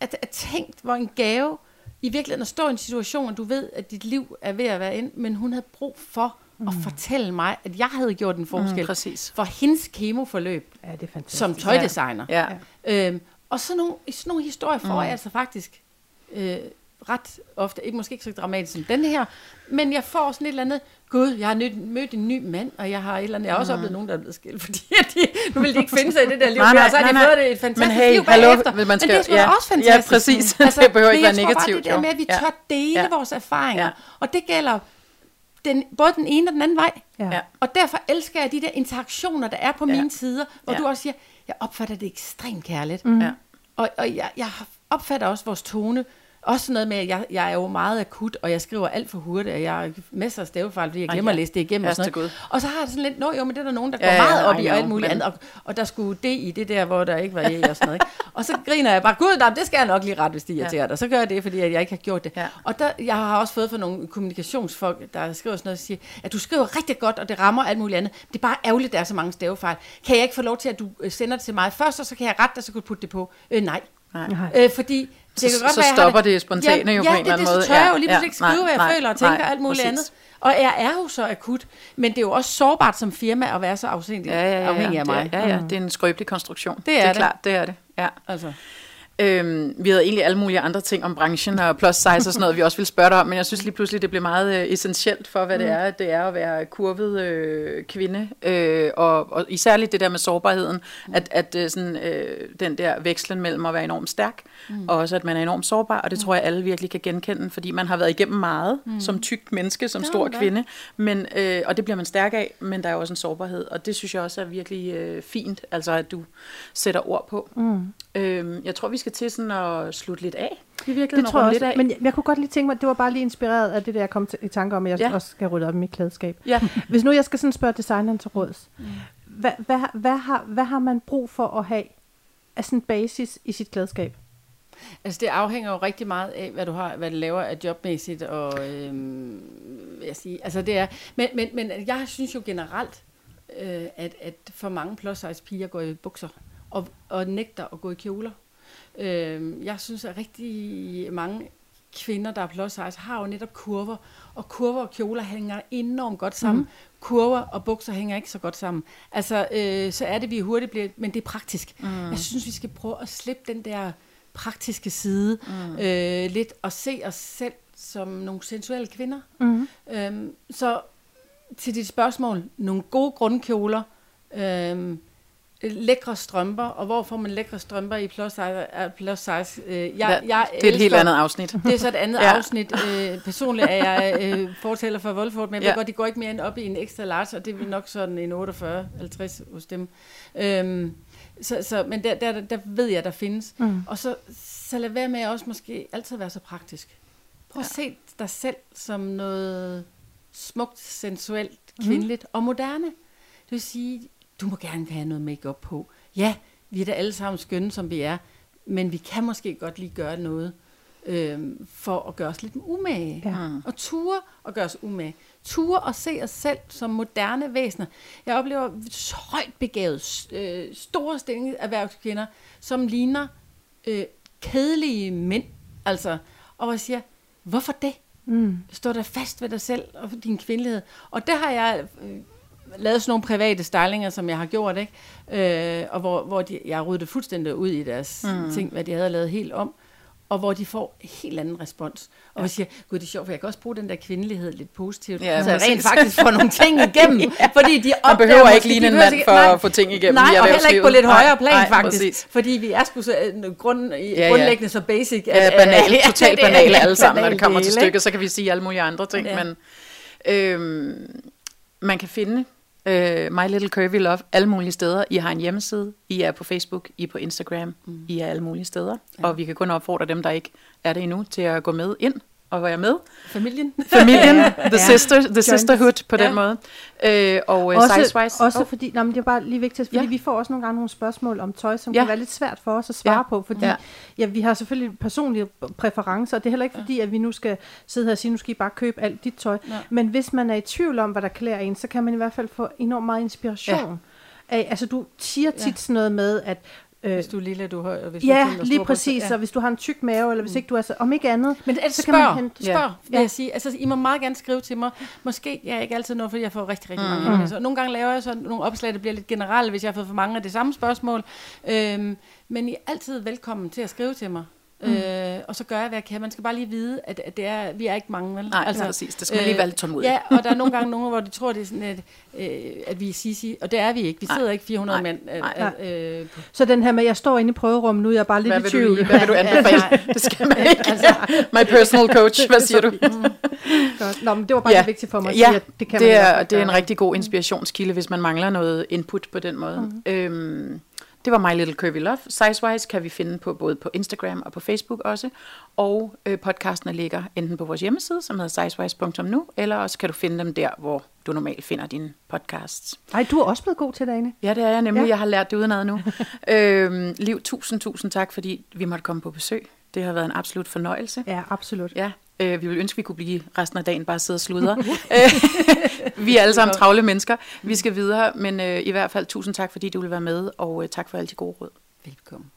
at, at tænkt, hvor en gave i virkeligheden at stå i en situation, og du ved, at dit liv er ved at være ind, men hun havde brug for mm. at fortælle mig, at jeg havde gjort en forskel mm, præcis. for hendes kemoforløb ja, det er fantastisk. som tøjdesigner. Ja. Ja. Øhm, og sådan nogle, sådan nogle historier får mm. jeg altså faktisk øh, ret ofte, ikke måske ikke så dramatisk som den her, men jeg får sådan et eller andet, gud, jeg har mødt, en ny mand, og jeg har et eller andet, jeg har også mm. oplevet nogen, der er blevet skilt, fordi de, nu vil de ikke finde sig i det der liv, nej, nej, og så har de fået det et fantastisk men hey, liv hallo, bagefter. man skal, men det er ja, også fantastisk. Ja, præcis. Altså, det behøver ikke være negativt. Jeg tror bare det der med, at vi ja. tør dele ja. vores erfaringer, Ja. og det gælder den, både den ene og den anden vej. Ja. Og derfor elsker jeg de der interaktioner, der er på Ja. mine sider, hvor Ja. du også siger, jeg opfatter det ekstremt kærligt. Mm. Ja. Og, og jeg, jeg opfatter også vores tone, også sådan noget med, at jeg, jeg er jo meget akut, og jeg skriver alt for hurtigt, og jeg har masser af stavefejl, fordi jeg Ej, glemmer ja. at læse det igennem. Og, sådan noget. og så har jeg det sådan lidt, nå jo, men det er der nogen, der går Ja, meget op I og alt muligt andet, og, og der skulle det i det der, hvor der ikke var E og sådan noget. Ikke? Og så griner jeg bare, gud, nej, det skal jeg nok lige ret, hvis de irriterer dig. Så gør jeg det, fordi jeg ikke har gjort det. Ja. Og der, jeg har også fået fra nogle kommunikationsfolk, der skriver sådan noget, og siger, at du skriver rigtig godt, og det rammer alt muligt andet. Det er bare ærgerligt, der er så mange stavefejl. Kan jeg ikke få lov til, at du øh, sender det til mig først, og så kan jeg rette dig, så kan du putte det på? Øh, nej. Nej. Øh, fordi det kan godt så være, stopper det spontane ja, jo på ja, en eller anden måde. det, så tør jeg jo Ja, lige ja, pludselig ikke skrive, nej, hvad jeg nej, føler og tænker nej, alt muligt præcis. andet. Og jeg er jo så akut, men det er jo også sårbart som firma at være så afhængig, Ja, ja, ja, afhængig af mig. Ja, ja, det er en skrøbelig konstruktion. Det er det er det. klart, det er det. Ja. Altså. Øhm, vi havde egentlig alle mulige andre ting om branchen og plus size og sådan noget, vi også ville spørge dig om, men jeg synes lige pludselig, det blev meget øh, essentielt for, hvad mm. det er, det er at være kurvet øh, kvinde, øh, og, og især det der med sårbarheden, mm. at, at øh, sådan, øh, den der vekslen mellem at være enormt stærk, mm. og også at man er enormt sårbar, og det tror jeg alle virkelig kan genkende, fordi man har været igennem meget mm. som tyk menneske, som stor da. kvinde, men, øh, og det bliver man stærk af, men der er jo også en sårbarhed, og det synes jeg også er virkelig øh, fint, altså at du sætter ord på. Mm. Øhm, jeg tror, vi skal til sådan at slutte lidt af. I virkeligheden Det tror jeg også, lidt af. men jeg, jeg kunne godt lige tænke mig, det var bare lige inspireret af det der, jeg kom til, i tanke om, at jeg Ja. også skal rydde op i mit klædeskab. Ja. Hvis nu jeg skal sådan spørge designeren til råds, hvad, hvad, har- hvad, har, hvad har man brug for at have af sådan basis i sit klædeskab? Altså det afhænger jo rigtig meget af, hvad du har, hvad du laver af jobmæssigt, og øhm, jeg sige, altså det er, men, men, men jeg synes jo generelt, øh, at, at for mange plus size piger går i bukser, og, og nægter at gå i kjoler. Øh, jeg synes, at rigtig mange kvinder, der er plus size, har jo netop kurver, og kurver og kjoler hænger enormt godt sammen. Mm. Kurver og bukser hænger ikke så godt sammen. Altså, øh, så er det, vi hurtigt bliver, men det er praktisk. Mm. Jeg synes, vi skal prøve at slippe den der praktiske side mm. øh, lidt, og se os selv som nogle sensuelle kvinder. Mm. Øhm, så til dit spørgsmål, nogle gode grundkjoler, øhm, lækre strømper, og hvor får man lækre strømper i plus size? Plus size? Øh, jeg, jeg det er et helt elsker- andet afsnit. Det er så et andet Ja. afsnit. Øh, personligt er jeg øh, fortæller for Volford, men jeg Ja. godt, de går ikke mere end op i en ekstra large, og det er nok sådan en 48-50 hos dem. Øhm, så, så, men der, der, der ved jeg, der findes. Mm. Og så, så lad være med også måske altid være så praktisk. Prøv at Ja. se dig selv som noget smukt, sensuelt, kvindeligt og moderne. Det vil sige, du må gerne have noget makeup på. Ja, vi er da alle sammen skønne, som vi er, men vi kan måske godt lige gøre noget øhm, for at gøre os lidt umage. Ja. Mm. Og ture og gøre os umage. Ture og se os selv som moderne væsener. Jeg oplever højt begavet, øh, store stilling erhvervskvinder, som ligner øh, kedelige mænd. Altså, og hvor jeg siger, hvorfor det? Mm. Stå der fast ved dig selv og din kvindelighed. Og der har jeg øh, lavet sådan nogle private stylinger, som jeg har gjort, ikke? Øh, og hvor, hvor de, jeg ryddet fuldstændig ud i deres mm. ting, hvad de havde lavet helt om. Og hvor de får en helt anden respons. Og ja. siger, gud, det er sjovt, for jeg kan også bruge den der kvindelighed lidt positivt, Ja, så jeg rent faktisk får nogle ting igennem, ja. fordi de Man opdager behøver måske- ikke ligne de en mand for nej, at få ting igennem Nej, i og heller ikke på lidt højere Nej, plan nej, faktisk, præcis. fordi vi er sgu så øh, grund, ja. grundlæggende så basic. Ja, banale, totalt det er banale alle sammen, når det kommer til stykket, så kan vi sige alle mulige andre ting, Ja. men øhm, man kan finde øh, My Little Curvy Love alle mulige steder. I har en hjemmeside, I er på Facebook, I er på Instagram, mm. I er alle mulige steder, ja. og vi kan kun opfordre dem, der ikke er det endnu, til at gå med ind og være med. Familien. Familien, the, sister, the sisterhood på Ja. den måde. Øh, og øh, også, Sizewise. også oh, fordi, nå, men det er bare lige vigtigt, fordi Ja. ja. vi får også nogle gange nogle spørgsmål om tøj, som Ja. ja. kan være lidt svært for os at svare Ja. ja. på, fordi Ja. ja. Ja, vi har selvfølgelig personlige præferencer, og det er heller ikke fordi, at vi nu skal sidde her og sige, nu skal I bare købe alt dit tøj. Nej. Men hvis man er i tvivl om, hvad der klæder en, så kan man i hvert fald få enormt meget inspiration. Ja. Af, altså du siger tit Ja. sådan noget med, at Hvis du er lille, du høj, og hvis du Ja, og lige præcis. ja. Og hvis du har en tyk mave, eller hvis ikke du er så, om ikke andet, Men ellers så spørg, kan man hente. spørg, Ja. vil Ja. jeg sige. Altså, I må meget gerne skrive til mig. Måske jeg er ikke altid noget, fordi jeg får rigtig, rigtig mange henvendelser. Og Nogle gange laver jeg så nogle opslag, der bliver lidt generelle, hvis jeg har fået for mange af det samme spørgsmål. Øhm, men I er altid velkommen til at skrive til mig. Mm. Øh, og så gør jeg, hvad jeg kan. Man skal bare lige vide, at, at det er, vi er ikke mange, vel? Nej, altså, præcis. Det skal man lige være lidt tålmodig. Ja, og der er nogle gange nogen, hvor de tror, det er sådan, at, øh, at vi er sisi, og det er vi ikke. Vi Nej. sidder ikke 400 Nej. mænd. Øh, Nej. øh, på- Så den her med, at jeg står inde i prøverummet nu, jeg er bare lidt Hvad i tvivl. du, hvad vil du anbefale? Det skal man ikke. Altså, My personal coach, hvad siger du? Godt. Nå, men det var bare Ja. ja. vigtigt for mig at Ja, sige, at det kan man det hvert er, det er en rigtig god inspirationskilde, hvis man mangler noget input på den måde. Mm. Øhm, det var My Little Curvy Love. Sizewise kan vi finde på både på Instagram og på Facebook også. Og øh, podcastene ligger enten på vores hjemmeside, som hedder sizewise.nu, eller også kan du finde dem der, hvor du normalt finder dine podcasts. Ej, du er også blevet god til det, Ane. Ja, det er jeg nemlig. Ja. Jeg har lært det udenad nu. øhm, Liv, tusind, tusind tak, fordi vi måtte komme på besøg. Det har været en absolut fornøjelse. Ja, absolut. Ja, øh, vi vil ønske, vi kunne blive resten af dagen bare sidde og sludre. Øh, vi er alle sammen travle mennesker. Vi skal videre, men øh, i hvert fald tusind tak, fordi du vil være med, og øh, tak for alle de gode råd. Velkommen.